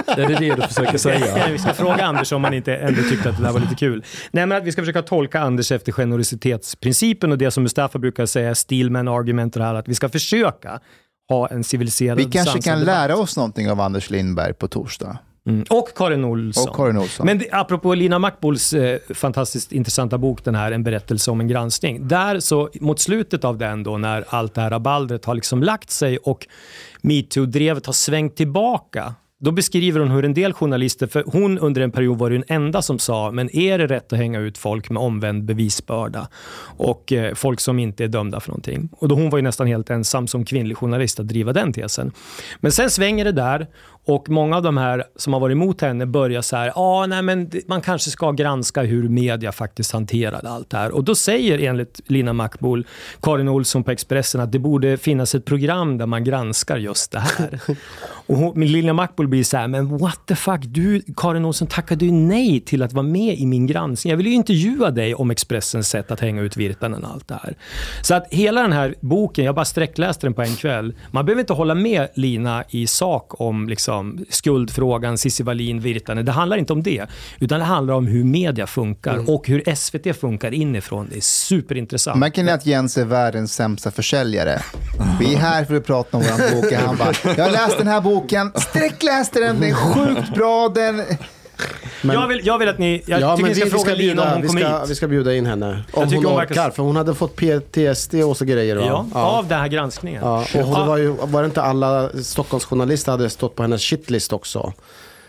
är det det du försöker säga? vi ska fråga Anders om han inte ändå tyckte att det där var lite kul. Nej, men att vi ska försöka tolka Anders efter generositetsprincipen och det som Mustafa brukar säga, Steelman argument, det här, att vi ska försöka ha en civiliserad Vi kanske kan debatt. lära oss någonting av Anders Lindberg på torsdag. Mm. Och Karin Olsson. Och Karin Olsson. Men det, apropå Lina Mackbols eh, fantastiskt intressanta bok, den här En berättelse om en granskning. Där så, mot slutet av den då, när allt det här rabaldret har liksom lagt sig och metoo-drevet har svängt tillbaka, då beskriver hon hur en del journalister, för hon under en period var den enda som sa, men är det rätt att hänga ut folk med omvänd bevisbörda? Och eh, folk som inte är dömda för någonting. Och då hon var ju nästan helt ensam som kvinnlig journalist att driva den tesen. Men sen svänger det där och många av de här som har varit emot henne börjar så här, ah, nej, men man kanske ska granska hur media faktiskt hanterade allt det här. Och då säger enligt Lina Mackbol, Karin Olsson på Expressen att det borde finnas ett program där man granskar just det här. och hon, Lina Mackbol blir så här, men what the fuck, du Karin Olsson tackade ju nej till att vara med i min granskning. Jag vill ju intervjua dig om Expressens sätt att hänga ut Virtanen och allt det här. Så att hela den här boken, jag bara sträckläste den på en kväll. Man behöver inte hålla med Lina i sak om liksom, skuldfrågan, Cissi Wallin, Virtanen. Det handlar inte om det. Utan det handlar om hur media funkar och hur SVT funkar inifrån. Det är superintressant. Märker ni att Jens är världens sämsta försäljare? Vi är här för att prata om vår bok. Han bara, jag har läst den här boken, sträckläste den, den är sjukt bra. Den... jag, vill, jag vill att ni, jag ja, tycker men ni ska vi, vi, fråga ska Lina om bjuda, hon vi, ska, hit. vi ska bjuda in henne. Om tycker hon hon orkar, verkar- för hon hade fått PTSD och så grejer. Va? Ja, av den här granskningen. Ja, och hon var, ju, var det inte alla Stockholmsjournalister hade stått på hennes shitlist också?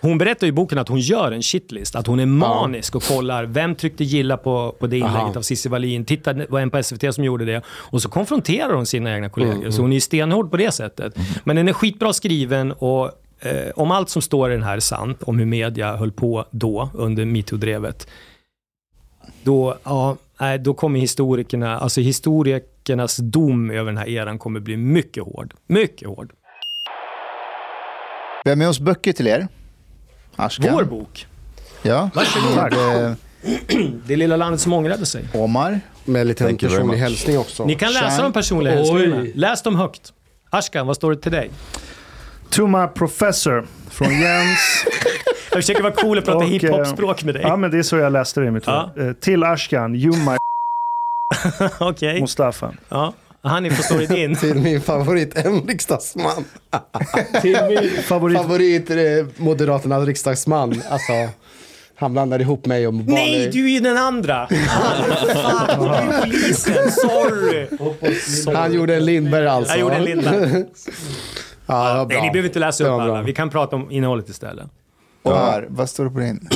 Hon berättar i boken att hon gör en shitlist, att hon är manisk och kollar vem tryckte gilla på, på det inlägget Aha. av Cissi Wallin. Titta, det var en på SVT som gjorde det. Och så konfronterar hon sina egna kollegor. Mm, Så hon är ju stenhård på det sättet. Men den är skitbra skriven och eh, om allt som står i den här är sant, om hur media höll på då under metoo-drevet, då, ja, då kommer historikerna, alltså historikernas dom över den här eran kommer bli mycket hård. Mycket hård. Vi har med oss böcker till er. Ashkan. Vår bok, Ja. Varsågod. Eh, det lilla landet som ångrade sig. Omar. Med en liten personlig hälsning också. Ni kan läsa Shine. de personliga hälsningarna. Läs dem högt. Ashkan, vad står det till dig? To my professor från Jens. Jag försöker vara cool och prata eh, hiphop-språk med dig. ja, men det är så jag läste det i mitt Ja. huvud. Eh, Till Ashkan, you my Okej. Mustafa. Ja. Hanif, vad står det din? Till min favorit, en riksdagsman. till min... Favorit. Favorit eh, Moderaternas riksdagsman. Alltså, han blandar ihop mig och Bali. Nej, du är ju den andra! Fan, du är polisen. Sorry. Han gjorde en Lindberg alltså. Jag gjorde en lilla. Ja, det var bra. Nej, ni behöver inte läsa upp alla. Vi kan prata om innehållet istället. Omar, vad står det på din?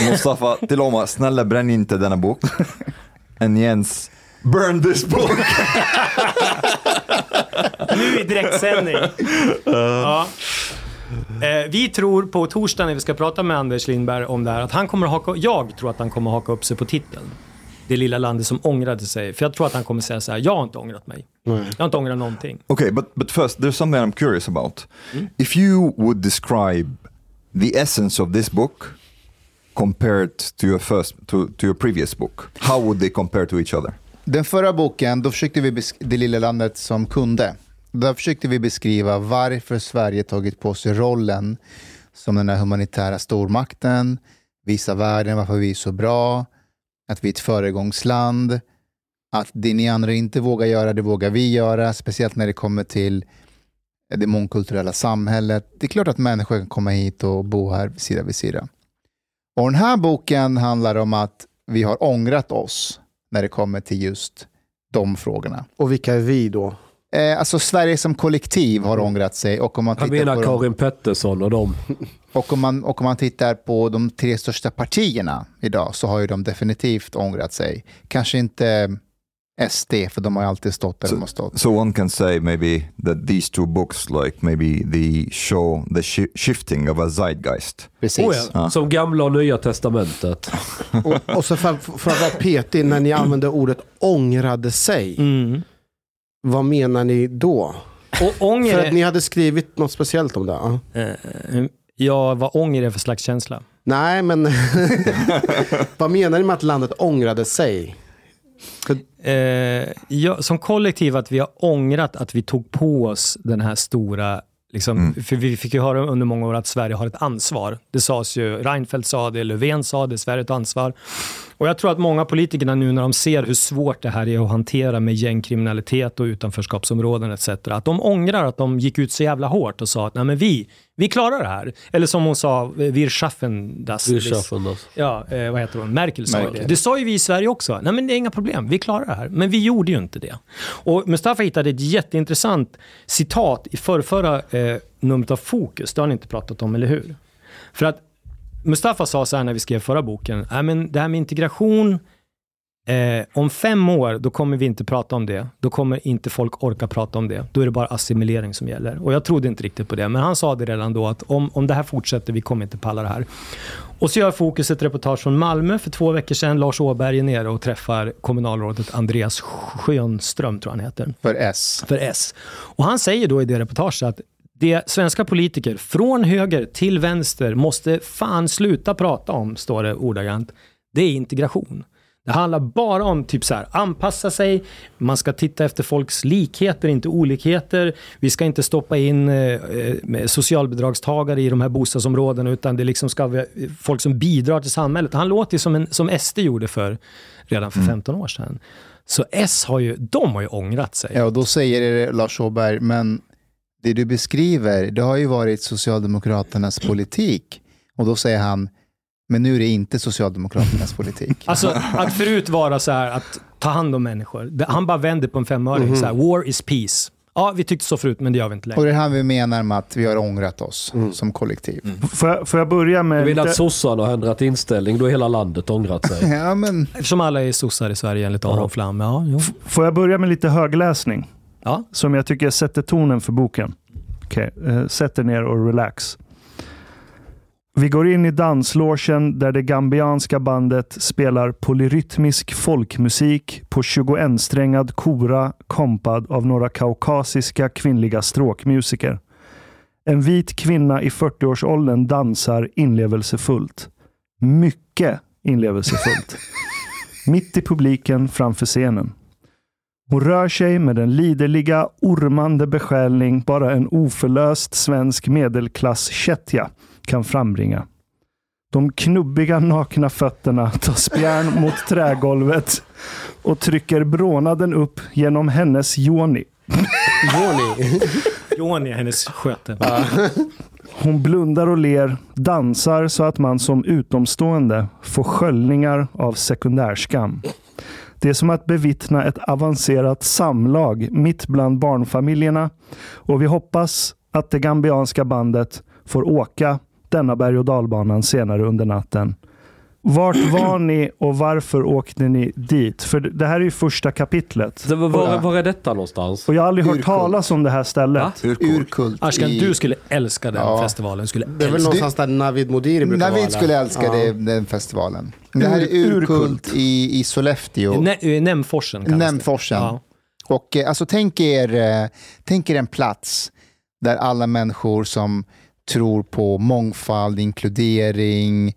Mustafa till Omar, snälla bränn inte denna bok. And Jens, burn this book. Nu i direktsändning. Ja. Eh, vi tror på torsdag när vi ska prata med Anders Lindberg om det här att han kommer haka, jag tror att han kommer haka upp sig på titeln. Det lilla landet som ångrade sig. För jag tror att han kommer säga så här, jag har inte ångrat mig. Jag har inte ångrat någonting. Okay, but but first, there's something I'm curious about. If you would describe the essence of this book compared to your first to, to your previous book, how would they compare to each other? Den förra boken, då försökte vi det lilla landet som kunde. Där försökte vi beskriva varför Sverige tagit på sig rollen som den här humanitära stormakten, visa världen varför vi är så bra, att vi är ett föregångsland, att det ni andra inte vågar göra, det vågar vi göra, speciellt när det kommer till det mångkulturella samhället. Det är klart att människor kan komma hit och bo här sida vid sida. Och den här boken handlar om att vi har ångrat oss när det kommer till just de frågorna. Och vilka är vi då? Eh, alltså Sverige som kollektiv har ångrat sig och om man tittar, menar på de, Karin Pettersson och dem. och om man, och om man tittar på de tre största partierna idag så har ju de definitivt ångrat sig. Kanske inte SD, för de har alltid stått där de har stått. So one can say maybe that these two books, like maybe they show the shi shifting of a zeitgeist. Precis. Oh ja. Som gamla och nya testamentet. Och, och så för, för att vara petig, när ni använder ordet ångrade sig, Mm. Vad menar ni då? Och ånger För att ni hade skrivit något speciellt om det? ja. Eh, ja, vad ånger är för slags känsla? Nej, men vad menar ni med att landet ångrade sig? Eh, ja, som kollektiv att vi har ångrat att vi tog på oss den här stora Liksom, För vi fick ju höra under många år att Sverige har ett ansvar. Det sades ju, Reinfeldt sa det, Löfven sa det, Sverige har ett ansvar. Och jag tror att många politikerna nu när de ser hur svårt det här är att hantera med gängkriminalitet och utanförskapsområden etc. Att de ångrar att de gick ut så jävla hårt och sa att Nej, men vi, vi klarar det här. Eller som hon sa, wir schaffen das. Vi schaffen das. Ja, eh, vad heter hon? Merkel sa Merkel. det. Det sa ju vi i Sverige också. Nej men det är inga problem, vi klarar det här. Men vi gjorde ju inte det. Och Mustafa hittade ett jätteintressant citat i förrförra eh, numret av Fokus. Det har ni inte pratat om, eller hur? För att Mustafa sa så här när vi skrev förra boken. Nej men det här med integration, Eh, om fem år, då kommer vi inte prata om det. Då kommer inte folk orka prata om det. Då är det bara assimilering som gäller. Och jag trodde inte riktigt på det, men han sa det redan då att om, om det här fortsätter, vi kommer inte palla det här. Och så gör Fokus ett reportage från Malmö för två veckor sedan. Lars Åberg är nere och träffar kommunalrådet Andreas Schönström, tror han heter För S. för S. Och han säger då i det reportaget att det svenska politiker från höger till vänster måste fan sluta prata om, står det ordagrant, det är integration. Det handlar bara om typ så här, anpassa sig, man ska titta efter folks likheter, inte olikheter. Vi ska inte stoppa in eh, eh, socialbidragstagare i de här bostadsområdena, utan det liksom ska vara folk som bidrar till samhället. Han låter ju som, en, som SD gjorde för, redan för 15 år sedan. Så S har ju, de har ju ångrat sig. Ja, och då säger Lars Åberg, men det du beskriver, det har ju varit Socialdemokraternas politik. Och då säger han, men nu är det inte Socialdemokraternas politik. Alltså att förut vara så här att ta hand om människor. Han bara vänder på en femöring. Så här, War is peace. Ja, vi tyckte så förut, men det gör vi inte Och längre. det är här vi menar med att vi har ångrat oss som kollektiv. Får jag, får jag börja Du med... vill att sossarna har ändrat inställning, då har hela landet ångrat sig. Ja, men Eftersom alla är sossar i Sverige enligt Aron Flam. Ja, jo. Får jag börja med lite högläsning? Ja. Som jag tycker sätter tonen för boken. Okej, eh, sätt er ner och relax. Vi går in i danslogen där det gambianska bandet spelar polyrytmisk folkmusik på 21-strängad kora kompad av några kaukasiska kvinnliga stråkmusiker. En vit kvinna i 40-årsåldern dansar inlevelsefullt. Mycket inlevelsefullt. Mitt i publiken framför scenen. Hon rör sig med den liderliga, ormande besjälning bara en oförlöst svensk medelklass-kättja kan frambringa. De knubbiga nakna fötterna tar spjärn mot trägolvet och trycker brånaden upp genom hennes joni. Joni. Johan är hennes sköte. Hon blundar och ler, dansar så att man som utomstående får sköljningar av sekundärskam. Det är som att bevittna ett avancerat samlag mitt bland barnfamiljerna och vi hoppas att det gambianska bandet får åka denna berg och dalbanan senare under natten. Vart var ni och varför åkte ni dit? För det här är ju första kapitlet. Så, var, var, var är detta någonstans? Och jag har aldrig hört Urkult. talas om det här stället. Va? Urkult. Ashkan, i- du skulle älska den Ja. festivalen. Skulle Det är väl älska. någonstans där Navid Modiri brukar vara? Navid skulle älska Ja. det, den festivalen. Det här är Ur- Urkult Urkult. i, i Sollefteå. Ne- eh, Nämforsen kallas det. Nämforsen. Ja. Och eh, alltså, tänk, er, eh, tänk er en plats där alla människor som tror på mångfald, inkludering,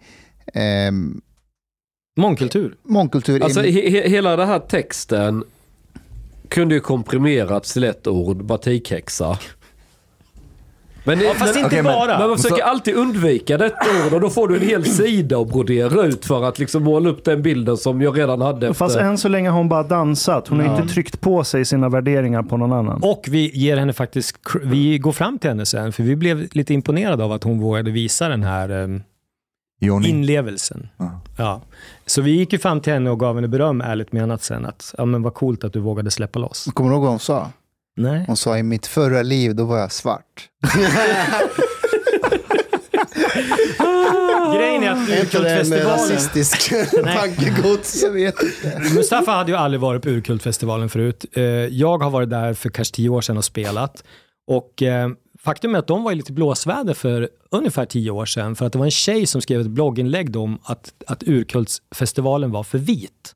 ehm, Mångkultur. mångkultur. Alltså he, he, hela den här texten kunde ju komprimerats till ett ord, batikhäxa. Men, Ja, fast inte Okej, men- bara. men man försöker alltid undvika detta ord och då får du en hel sida att brodera ut för att liksom måla upp den bilden som jag redan hade efter. Fast än så länge har hon bara dansat. Hon har inte tryckt på sig sina värderingar på någon annan. Och vi ger henne faktiskt, vi går fram till henne sen, för vi blev lite imponerade av att hon vågade visa den här Joni. Inlevelsen. Ja. Ja. Så vi gick ju fram till henne och gav henne beröm, ärligt menat sen, att ja, men vad coolt att du vågade släppa loss. Kommer du ihåg vad hon sa? Nej. Hon sa i mitt förra liv, då var jag svart. Grejen är att Är inte det Urkultfestivalen? Jag vet inte. Mustafa hade ju aldrig varit på Urkultfestivalen förut. Eh, Jag har varit där för kanske tio år sedan och spelat. Och eh, faktum är att de var i lite blåsväder för ungefär tio år sedan. För att det var en tjej som skrev ett blogginlägg om att, att Urkultsfestivalen var för vit.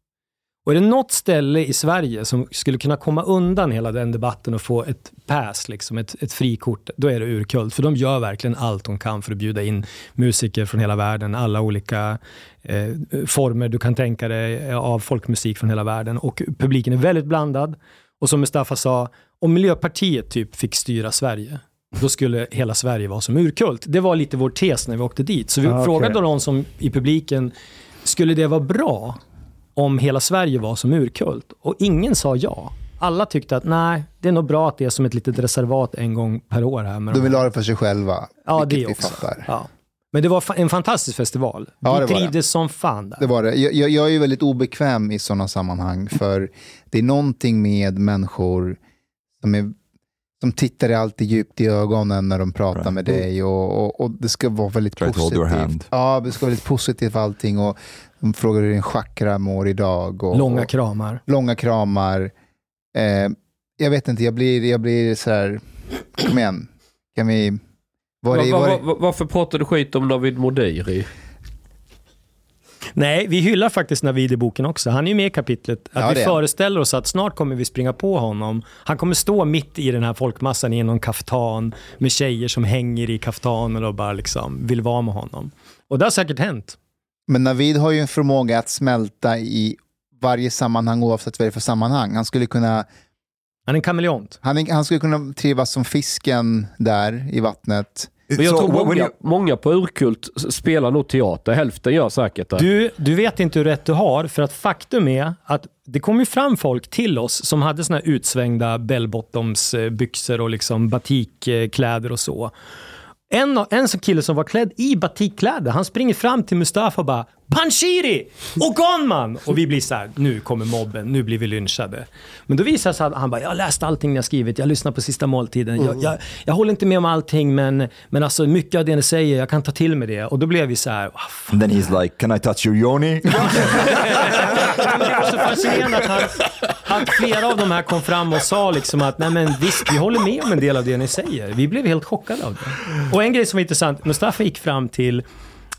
Och är det något ställe i Sverige som skulle kunna komma undan hela den debatten och få ett pass, liksom, ett, ett frikort, då är det Urkult. För de gör verkligen allt de kan för att bjuda in musiker från hela världen, alla olika eh, former du kan tänka dig eh, av folkmusik från hela världen. Och publiken är väldigt blandad. Och som Mustafa sa, om Miljöpartiet typ fick styra Sverige, då skulle hela Sverige vara som urkult. Det var lite vår tes när vi åkte dit. Så vi Ah, frågade någon som i publiken, skulle det vara bra om hela Sverige var som urkult? Och ingen sa ja. Alla tyckte att nej, det är nog bra att det är som ett litet reservat en gång per år här. De vill ha det för sig själva. Ja, det vi också. fattar. Ja. Men det var en fantastisk festival. Ja, det vi det. trivdes som fan där. Det var det. Jag, jag är ju väldigt obekväm i sådana sammanhang, för det är någonting med människor som, är, som tittar alltid djupt i ögonen när de pratar Right. med dig och, och, och det ska vara väldigt Try positivt. Ja, det ska vara väldigt positivt allting och de frågar hur din chakra mår idag. Och, Långa och, kramar. långa kramar. Eh, jag vet inte, jag blir, jag blir så här, kom igen, kan vi... Var var va, det, va, varför pratar du skit om Navid Modiri? Nej, vi hyllar faktiskt Navid i boken också. Han är ju med i kapitlet. Att Ja, vi föreställer oss att snart kommer vi springa på honom. Han kommer stå mitt i den här folkmassan i någon kaftan med tjejer som hänger i kaftaner och bara liksom vill vara med honom. Och det har säkert hänt. Men Navid har ju en förmåga att smälta i varje sammanhang oavsett vad det är för sammanhang. Han skulle kunna, Han är en kameleont. han, han skulle kunna trivas som fisken där i vattnet. Men jag So, tror många, you- många på Urkult spelar nog teater. Hälften gör säkert det. Du, du vet inte hur rätt du har, för att faktum är att det kom ju fram folk till oss som hade såna här utsvängda bellbottoms-byxor och liksom batikkläder och så. En, en sån kille som var klädd i batikkläder, han springer fram till Mustafa och bara Panshiri! Ogonman! Och vi blir så här, nu kommer mobben, nu blir vi lynchade. Men då visar det sig att han bara, jag har läst allting ni har skrivit, jag lyssnar på sista måltiden. Jag, jag, jag håller inte med om allting, men, men alltså mycket av det ni säger, jag kan ta till mig det. Och då blev vi så här, "Ah, fan, And then he's like, can I touch your yoni? men det var så fascinerande att, han, att flera av de här kom fram och sa liksom att nej men visst, vi håller med om en del av det ni säger. Vi blev helt chockade av det. Och en grej som var intressant, Mustafa gick fram till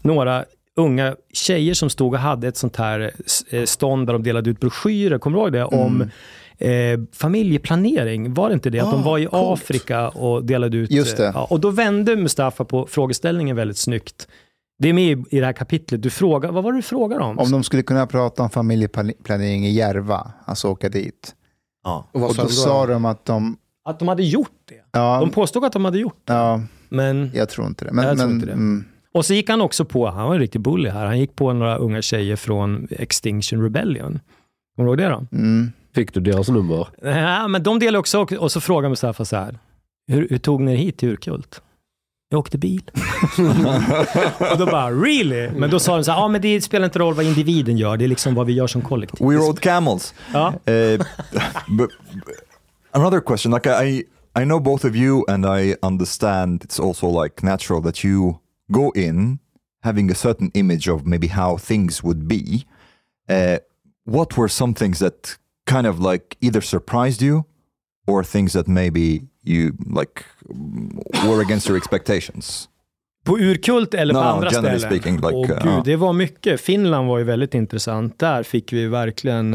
några unga tjejer som stod och hade ett sånt här eh, stånd där de delade ut broschyrer, kommer du ihåg det? Om eh, familjeplanering, var det inte det? Att de var i Afrika och delade ut... Just det. eh, Ja, och då vände Mustafa på frågeställningen väldigt snyggt. Det är med i, i det här kapitlet. Du frågar, vad var det du frågade om? Om de skulle kunna prata om familjeplanering i Järva, alltså åka dit. ja. Och Och då du sa de att de, Att de hade gjort det. ja, De påstod att de hade gjort det. ja Men, jag tror inte det. Men, Jag tror men, inte det. Mm, och så gick han också på, han var en riktig bully här, han gick på några unga tjejer från Extinction Rebellion. Kommer du ihåg det då? mm. Fick du deras nummer? Ja, men de delade också, och så frågade Mustafa så här, hur, hur tog ni er hit till Urkult? Jag åkte bil. och då bara, really? Men då sa de så här, ja men det spelar inte roll vad individen gör, det är liksom vad vi gör som kollektiv. We rode camels. Ja. Uh, but another question, like I, I know both of you, and I understand it's also like natural that you go in having a certain image of maybe how things would be. Uh, what were some things that kind of like either surprised you or things that maybe you like were against your expectations? På Urkult eller på No, no, andra ställen? speaking, like, uh, gud, det var mycket. Finland var ju väldigt intressant. Där fick vi verkligen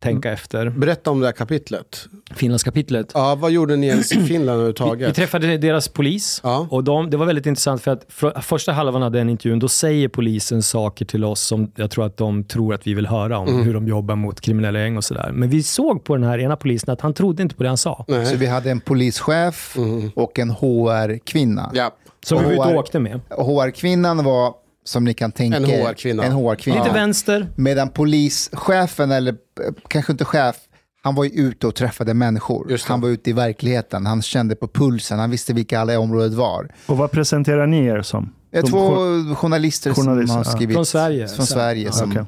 tänka efter. Berätta om det här kapitlet. Finlandskapitlet. Ja, vad gjorde ni ens i Finland Vi, vi överhuvudtaget? träffade deras polis Ja. och de, det var väldigt intressant för att för, första halvan av den intervjun, då säger polisen saker till oss som jag tror att de tror att vi vill höra om, Mm. hur de jobbar mot kriminella gäng och sådär. Men vi såg på den här ena polisen att han trodde inte på det han sa. Nej. Så vi hade en polischef och en HR-kvinna. Ja. Som vi var ute HR och åkte med. HR-kvinnan var, som ni kan tänka En HR-kvinna. En HR-kvinna. Lite vänster. Medan polischefen, eller eh, kanske inte chef, han var ju ute och träffade människor. Han var ute i verkligheten, han kände på pulsen, han visste vilka alla i området var. Och vad presenterar ni er som? De Två jour- journalister, journalister, som har ja. skrivit Från Sverige. Från Sverige som, Okej.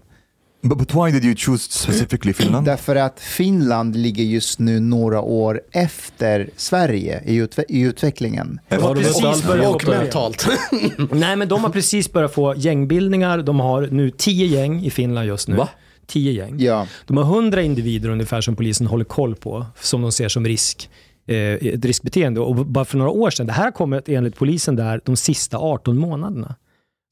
But, but why did you choose specifically Finland? Därför att Finland ligger just nu några år efter Sverige i, utve- i utvecklingen. De har Har de precis börjat Och mentalt. Nej, men de har precis börjat få gängbildningar. De har nu tio gäng i Finland just nu. Va? Tio gäng. Ja, De har hundra individer ungefär som polisen håller koll på, som de ser som risk. Eh, ett riskbeteende. Och bara för några år sedan, det här har kommit enligt polisen där de sista 18 månaderna.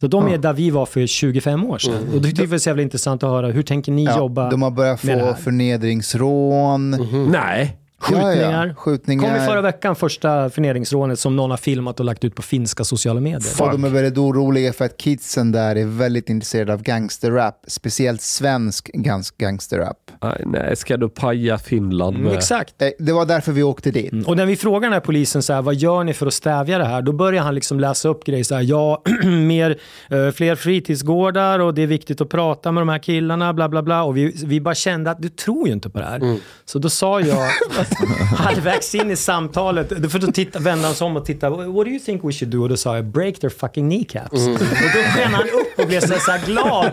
Så de är där vi var för 25 år sedan. Och det tyckte vi var så jävla intressant att höra. Hur tänker ni ja, jobba? de har börjat få förnedringsrån. Nej. Skjutningar. Ja, ja, skjutningar. Kom i förra veckan, första förnedringsrånet som någon har filmat och lagt ut på finska sociala medier. Och de är väldigt oroliga för att kidsen där är väldigt intresserade av gangsterrap. Speciellt svensk gangsterrap. Nej, nej, ska du paja Finland med? Mm, exakt. Det var därför vi åkte dit. Och när vi frågar den här polisen så här, vad gör ni för att stävja det här? Då börjar han liksom läsa upp grejer så här, ja, mer, eh, fler fritidsgårdar och det är viktigt att prata med de här killarna, bla bla bla. Och vi, vi bara kände att du tror ju inte på det här. Så då sa jag, halvvägs in i samtalet, för då titta, vände han sig om och tittade, what do you think we should do? Och då sa jag, break their fucking kneecaps. Och då sken han upp och blev så här, så här glad.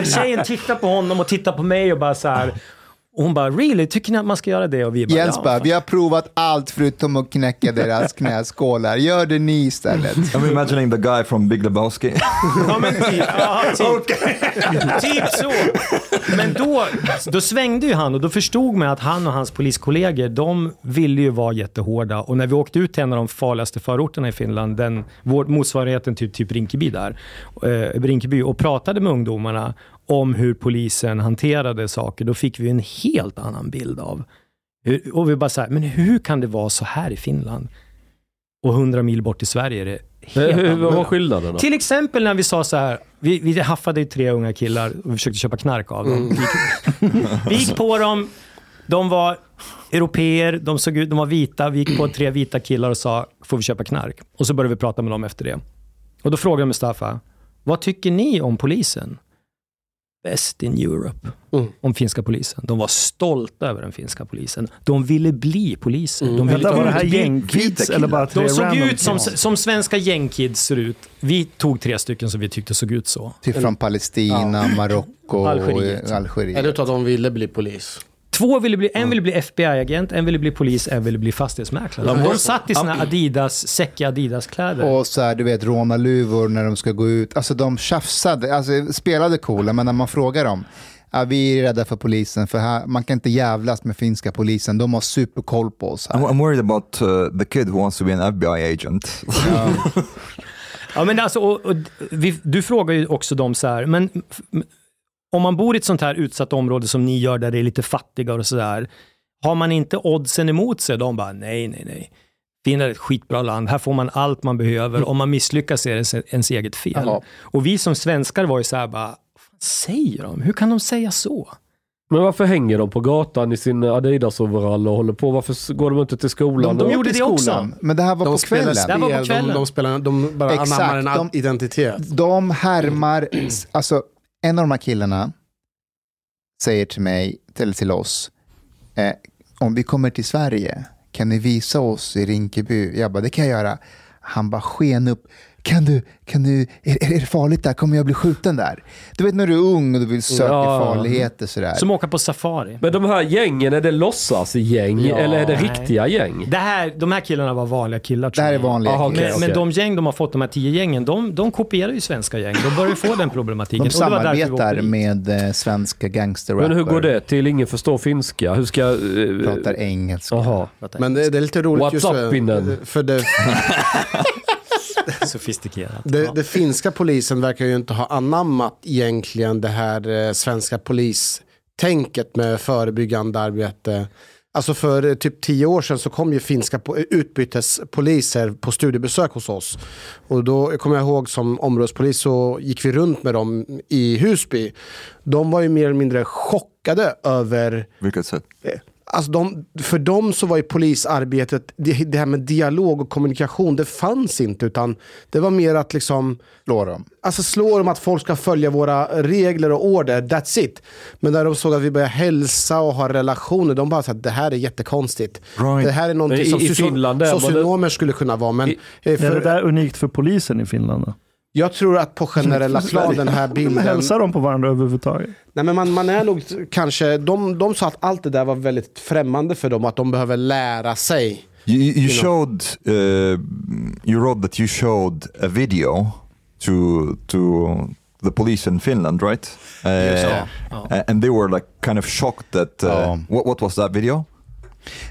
Och tjejen tittade på honom och tittade på mig och bara så här, och hon bara, really? Tycker ni att man ska göra det? Och vi bara, Jens ja, bara, fan. vi har provat allt förutom att knäcka deras knäskålar. Gör det ni istället. I'm imagining the guy from Big Lebowski. Ja, men typ, ja, typ, typ så. Men då, då svängde ju han och då förstod man att han och hans poliskollegor, de ville ju vara jättehårda. Och när vi åkte ut till en av de farligaste förorterna i Finland, den, vår motsvarigheten till typ Rinkeby där, eh, Rinkeby, och pratade med ungdomarna om hur polisen hanterade saker, då fick vi en helt annan bild av hur, och vi bara så här, men hur kan det vara så här i Finland? Och 100 mil bort i Sverige är det helt Hur, vad var annorlunda. skillnaderna? Till exempel när vi sa så här, vi, vi haffade ju tre unga killar och vi försökte köpa knark av dem. Vi, gick, vi gick på dem, de var europeer, de såg ut, de var vita, vi gick på tre vita killar och sa, får vi köpa knark? Och så började vi prata med dem efter det. Och då frågade Mustafa, vad tycker ni om polisen? Best in Europe. Mm. Om finska polisen. De var stolta över den finska polisen. De ville bli poliser. De ville Vänta, var det här gängkids eller bara tre de såg random ut som, som svenska gängkids ser ut. Vi tog tre stycken som vi tyckte såg ut så. Typ från Palestina, Marocko och Algeriet. Algeriet. Eller att de ville bli polis. Två ville bli, en ville bli FBI-agent, en ville bli polis, en ville bli fastighetsmäklare. De satt i sina Adidas, säckiga Adidas-kläder. Och så här, du vet, rånarluvor när de ska gå ut. Alltså de tjafsade, alltså spelade coola, men när man frågar dem, ja, vi är rädda för polisen, för här, man kan inte jävlas med finska polisen, de har superkoll på oss. I'm, Här. I'm worried about uh, the kid who wants to be an FBI agent. Ja, men alltså, och, och, vi, du frågar ju också dem så här, men om man bor i ett sånt här utsatt område som ni gör, där det är lite fattigare och sådär, har man inte oddsen emot sig? De bara, nej, nej, nej. Finland är ett skitbra land, här får man allt man behöver. Om man misslyckas är det ens, eget fel. Ja. Och vi som svenskar var ju så här, bara, vad säger de? Hur kan de säga så? Men varför hänger de på gatan i sin Adidas-overall och håller på? Varför går de inte till skolan? De och- gjorde det också. Men det här var De på kvällen. Det här var på spel, kvällen. de, de, spelar, de bara Exakt, anammar en de- identitet. De härmar, alltså en av de här killarna säger till mig, till, till oss, eh, om vi kommer till Sverige, kan ni visa oss i Rinkeby? Jag bara, det kan jag göra. Han bara sken upp kan du, kan du, är, är det farligt där? Kommer jag bli skjuten där? Du vet när du är ung och du vill söka Ja. farligheter sådär. Som åka på safari. Men de här gängen, är det låtsasgäng Ja, eller är det nej. riktiga gäng? Det här, de här killarna var vanliga killar det tror här är jag. vanliga Aha, killar. Men, Okej, men de gäng de har fått, de här tio gängen, de, de kopierar ju svenska gäng. De börjar ju få den problematiken. De det samarbetar med eh, svenska gangsterrapper. Men hur går det till? Ingen förstår finska. Hur ska... eh, Pratar engelska. Jaha. Men det, det är lite roligt What's just up, för- för det, Sofistikerat. det, Ja. det finska polisen verkar ju inte ha anammat egentligen det här eh, svenska polistänket med förebyggande arbete. Alltså för eh, typ tio år sedan så kom ju finska po- utbytespoliser på studiebesök hos oss. Och då kommer jag ihåg som områdespolis så gick vi runt med dem i Husby. De var ju mer eller mindre chockade över Vilket sätt? Alltså de, för dem så var ju polisarbetet, det, det här med dialog och kommunikation, det fanns inte. Utan det var mer att liksom, Slå dem. alltså slå dem att folk ska följa våra regler och order, that's it. Men när de såg att vi började hälsa och ha relationer, de bara sa att det här är jättekonstigt. Right. Det här är någonting i- som i Finland socionomer skulle kunna vara. Men I- eh, Är för, det där unikt för polisen i Finland då? Jag tror att på generella plan, den här Men bilden... hälsar de på varandra överhuvudtaget? Nej, men man, man är nog kanske, de, de sa att allt det där var väldigt främmande för dem, att de behöver lära sig. You, you showed, uh, you wrote that you showed a video to to the police in Finland, right? Uh, det. a- And they were like kind of shocked that. Uh, Ja. what, what was that video?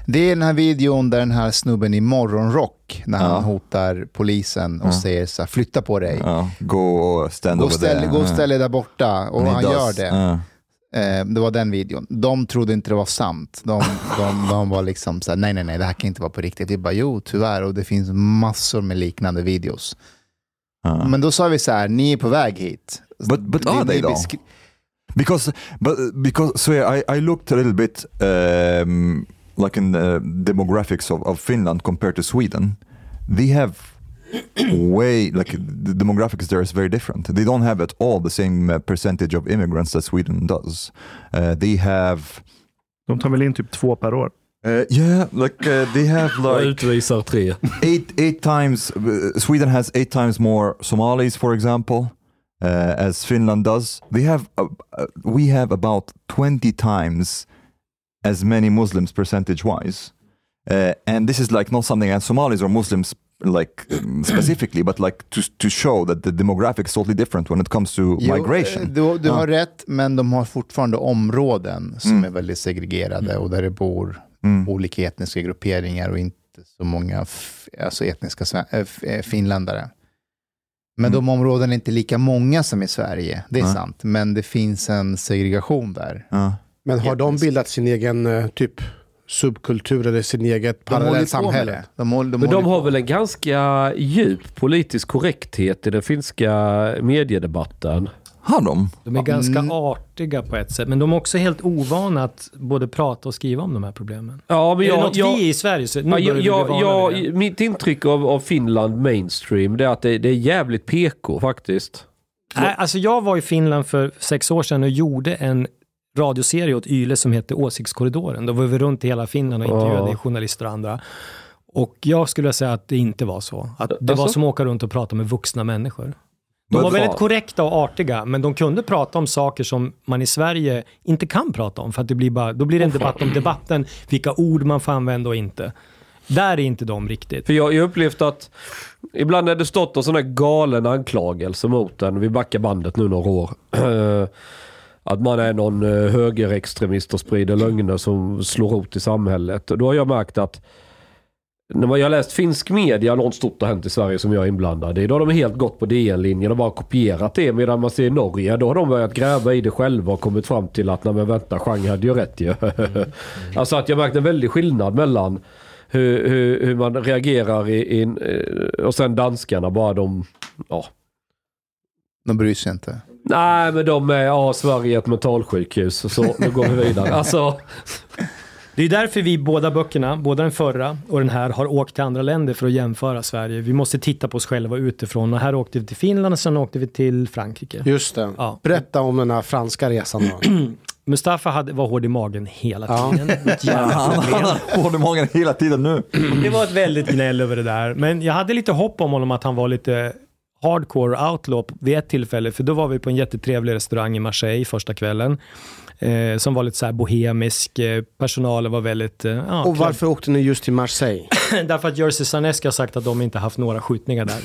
Det är den här videon där den här snubben i morgonrock, när Ja. han hotar polisen och säger så här, flytta på dig. Stand Gå och ställ, gå och Uh, ställ dig där borta. Och han gör det. Eh, det var den videon. De trodde inte det var sant. De, de, de var liksom så här, nej, nej, nej, det här kan inte vara på riktigt. Vi bara, jo, tyvärr. Och det finns massor med liknande videos. Men då sa vi så här, ni är på väg hit. But- but are they though? because but because so yeah, I, I looked a little bit um, like in the demographics of, of Finland compared to Sweden. They have way like the demographics there is very different. They don't have at all the same uh, percentage of immigrants that Sweden does. Uh, they have De tar väl in typ två per år. uh, yeah, like uh, they have like utvisar tre. eight eight times. Uh, Sweden has eight times more Somalis, for example, uh, as Finland does. They have uh, uh, we have about twenty times as many Muslims percentage wise, uh, and this is like not something as Somalis or Muslims like um, specifically, but like to to show that the demographics is totally different when it comes to Jo, migration. eh, Du, du Ja. har rätt, men de har fortfarande områden som Mm. är väldigt segregerade och där det bor Mm. olika etniska grupperingar och inte så många alltså etniska äh, f- äh, finländare. Men Mm. de områdena är inte lika många som i Sverige, det är Nej. sant. Men det finns en segregation där. Men har de bildat sin egen eh, typ subkultur eller sin eget De håller parallellt på med samhälle? det. De, håller, de, Men de har på. väl en ganska djup politisk korrekthet i den finska mediedebatten. har de? De är ganska Mm. artiga på ett sätt, men de är också helt ovana att både prata och skriva om de här problemen. Ja, men är det jag, något jag, vi i Sverige så nu Ja, börjar jag, jag, det. jag, mitt intryck av, av Finland mainstream det är att det, det är jävligt PK faktiskt. Nej, alltså jag var i Finland för sex år sedan och gjorde en radioserie åt Yle som hette Åsiktskorridoren. Då var vi runt i hela Finland och intervjuade Ja. journalister och andra. Och jag skulle säga att det inte var så. Att det var Alltså? som att åka runt och prata med vuxna människor. De var väldigt korrekta och artiga, men de kunde prata om saker som man i Sverige inte kan prata om. För att det blir bara, då blir det en debatt om debatten, vilka ord man får använda och inte. Där är inte de riktigt. För jag har upplevt att ibland när det stått en sån här galen anklagelse mot en, vi backar bandet nu några år. Att man är någon eh, högerextremist och sprider lögner som slår rot i samhället. Då har jag märkt att när man, jag har läst finsk media, något stort har hänt i Sverige som jag är inblandad i. Då har de helt gått på DN-linjen och bara kopierat det. Medan man ser i Norge, då har de börjat gräva i det själva och kommit fram till att, nej men vänta, Chang hade ju rätt ju. alltså att jag märkt en väldig skillnad mellan hur, hur, hur man reagerar i, i eh, och sen danskarna bara de, ja. De bryr sig inte. Nej men de är, ja Sverige är ett mentalsjukhus så nu går vi vidare. Alltså, Det är därför vi båda böckerna, både den förra och den här, har åkt till andra länder för att jämföra Sverige. Vi måste titta på oss själva utifrån och här åkte vi till Finland och sen åkte vi till Frankrike. Just det. Ja. Berätta om den här franska resan då. Mustafa hade, var hård i magen hela Ja. tiden. Jävla Han har hård i magen hela tiden nu. Det var ett väldigt gnäll över det där. Men jag hade lite hopp om honom att han var lite hardcore outlaw vid ett tillfälle, för då var vi på en jättetrevlig restaurang i Marseille första kvällen. Eh, som var lite så här bohemisk, eh, personalen var väldigt... Eh, ja, Och klädd- varför åkte ni just till Marseille? Därför att Jersey Sarneski har sagt att de inte haft några skjutningar där.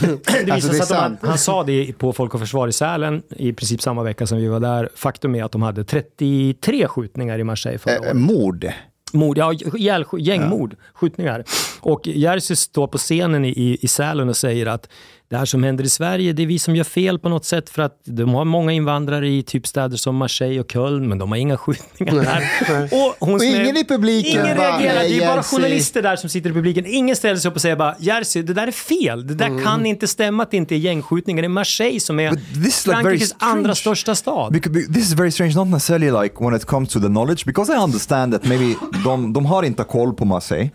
det Alltså, visade det är sig att de han sa det på Folk och Försvar i Sälen i princip samma vecka som vi var där. Faktum är att de hade 33 skjutningar i Marseille förra Eh, året. mord. Mord, ja, ihjäl, gängmord, skjutningar. Och Jerzy står på scenen i, i Sälen och säger att det här som händer i Sverige, det är vi som gör fel på något sätt för att de har många invandrare i typ städer som Marseille och Köln, men de har inga skjutningar där. Och, hon Och ingen i publiken Ingen bara, reagerar, det är "Nej, bara Jerzy." journalister där som sitter i publiken. Ingen ställer sig upp och säger bara Jerzy, det där är fel. Det där Mm. kan inte stämma att det inte är gängskjutningar. Det är Marseille som är is like Frankrikes andra största stad. Because, be- this is very strange, not necessarily like when it comes to the knowledge, because I understand that maybe de, de har inte koll på Marseille,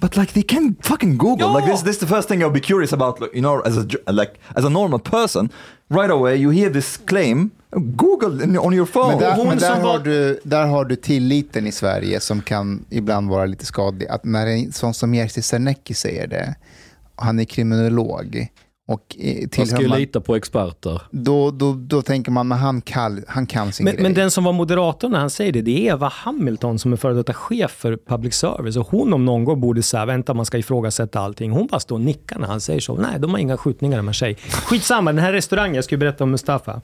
but like they can fucking Google. Ja. Like this, this is the first thing I'll be curious about. like, You know, as a like as a normal person, right away you hear this claim, Google on your phone. Men där, men där, har du, där har du tilliten i Sverige som kan ibland vara lite skadlig. Att när en sån som Jerzy Sarnecki säger det, han är kriminolog och eh, Man ska ju man, lita på experter. då, då, då tänker man att han, kan- han kan sin Men, grej. men den som var moderator när han säger det, det är Eva Hamilton som är före detta chef för public service. Och hon om någon gång borde säga, vänta man ska ifrågasätta allting. Hon bara står och nickar när han säger så. Nej, de har inga skjutningar i Marseille. Skitsamma, den här restaurangen, jag ska ju berätta om Mustafa.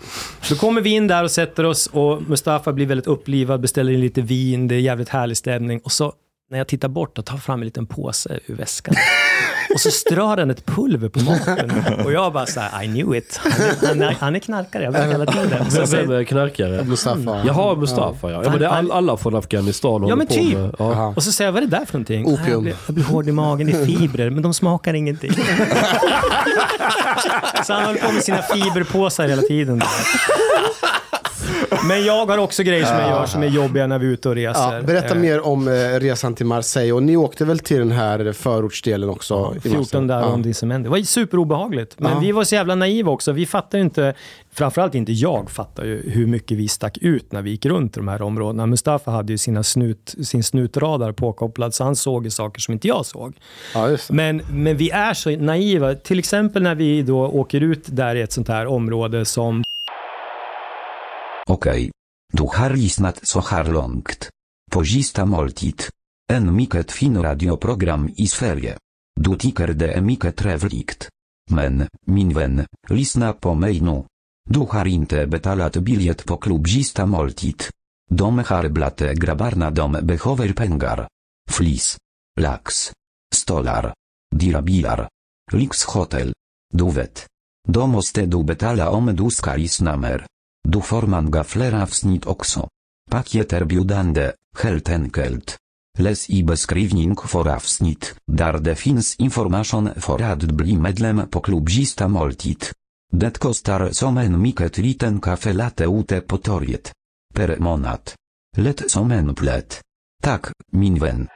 Då kommer vi in där och sätter oss och Mustafa blir väldigt upplivad, beställer in lite vin, det är jävligt härlig stämning. Och så när jag tittar bort och tar fram en liten påse ur väskan. Och så strör han ett pulver på maten. Och jag bara så här, I knew it. Han är, han är, han är knarkare, jag vet hela tiden. Så Vem, säger- vem är knarkare? Mustafa. Jaha, Mustafa ja. ja men det är all, alla från Afghanistan Ja håller men på typ. med. Ja. Aha. Och så säger jag, vad är det där för någonting? Opium. "Nej, Jag blir, jag blir hård i magen, det är fibrer, men de smakar ingenting. så han håller på med sina fiberpåsar hela tiden. Men jag har också grejer som jag gör som är jobbiga när vi är ute och reser. Ja, berätta Eh, mer om eh, resan till Marseille. Och ni åkte väl till den här förortsdelen också? i 14 Marseille? där ja. om Disemende. Det var superobehagligt. Men Ja. vi var så jävla naiva också. Vi fattar ju inte, framförallt inte jag fattar ju hur mycket vi stack ut när vi gick runt i de här områdena. Mustafa hade ju sina snut, sin snutradar påkopplad så han såg ju saker som inte jag såg. Ja, det. Men, men vi är så naiva. Till exempel när vi då åker ut där i ett sånt här område som Okej. Du har lyssnat så här långt. På sista måltid. En mycket fin radioprogram i Sverige. Du tycker det är mycket trevligt. Men, min vän, lyssna på mig nu. Du har inte betalat biljett på klubb sista måltid. De har dom grabbarna de behöver pengar. Flis. Lax. Stolar. Dirabilar. Lyxhotel. Du vet. Då måste du betala om du ska lyssna mer. Du får många fler avsnitt också. Paket erbjudande, helt enkelt. Läs i beskrivning för avsnitt, där det finns information för att bli medlem på klubb Sista måltid. Det kostar som en mycket liten kaffe latte ute på torget. Per månad. Lätt som en plätt. Tack, min vän.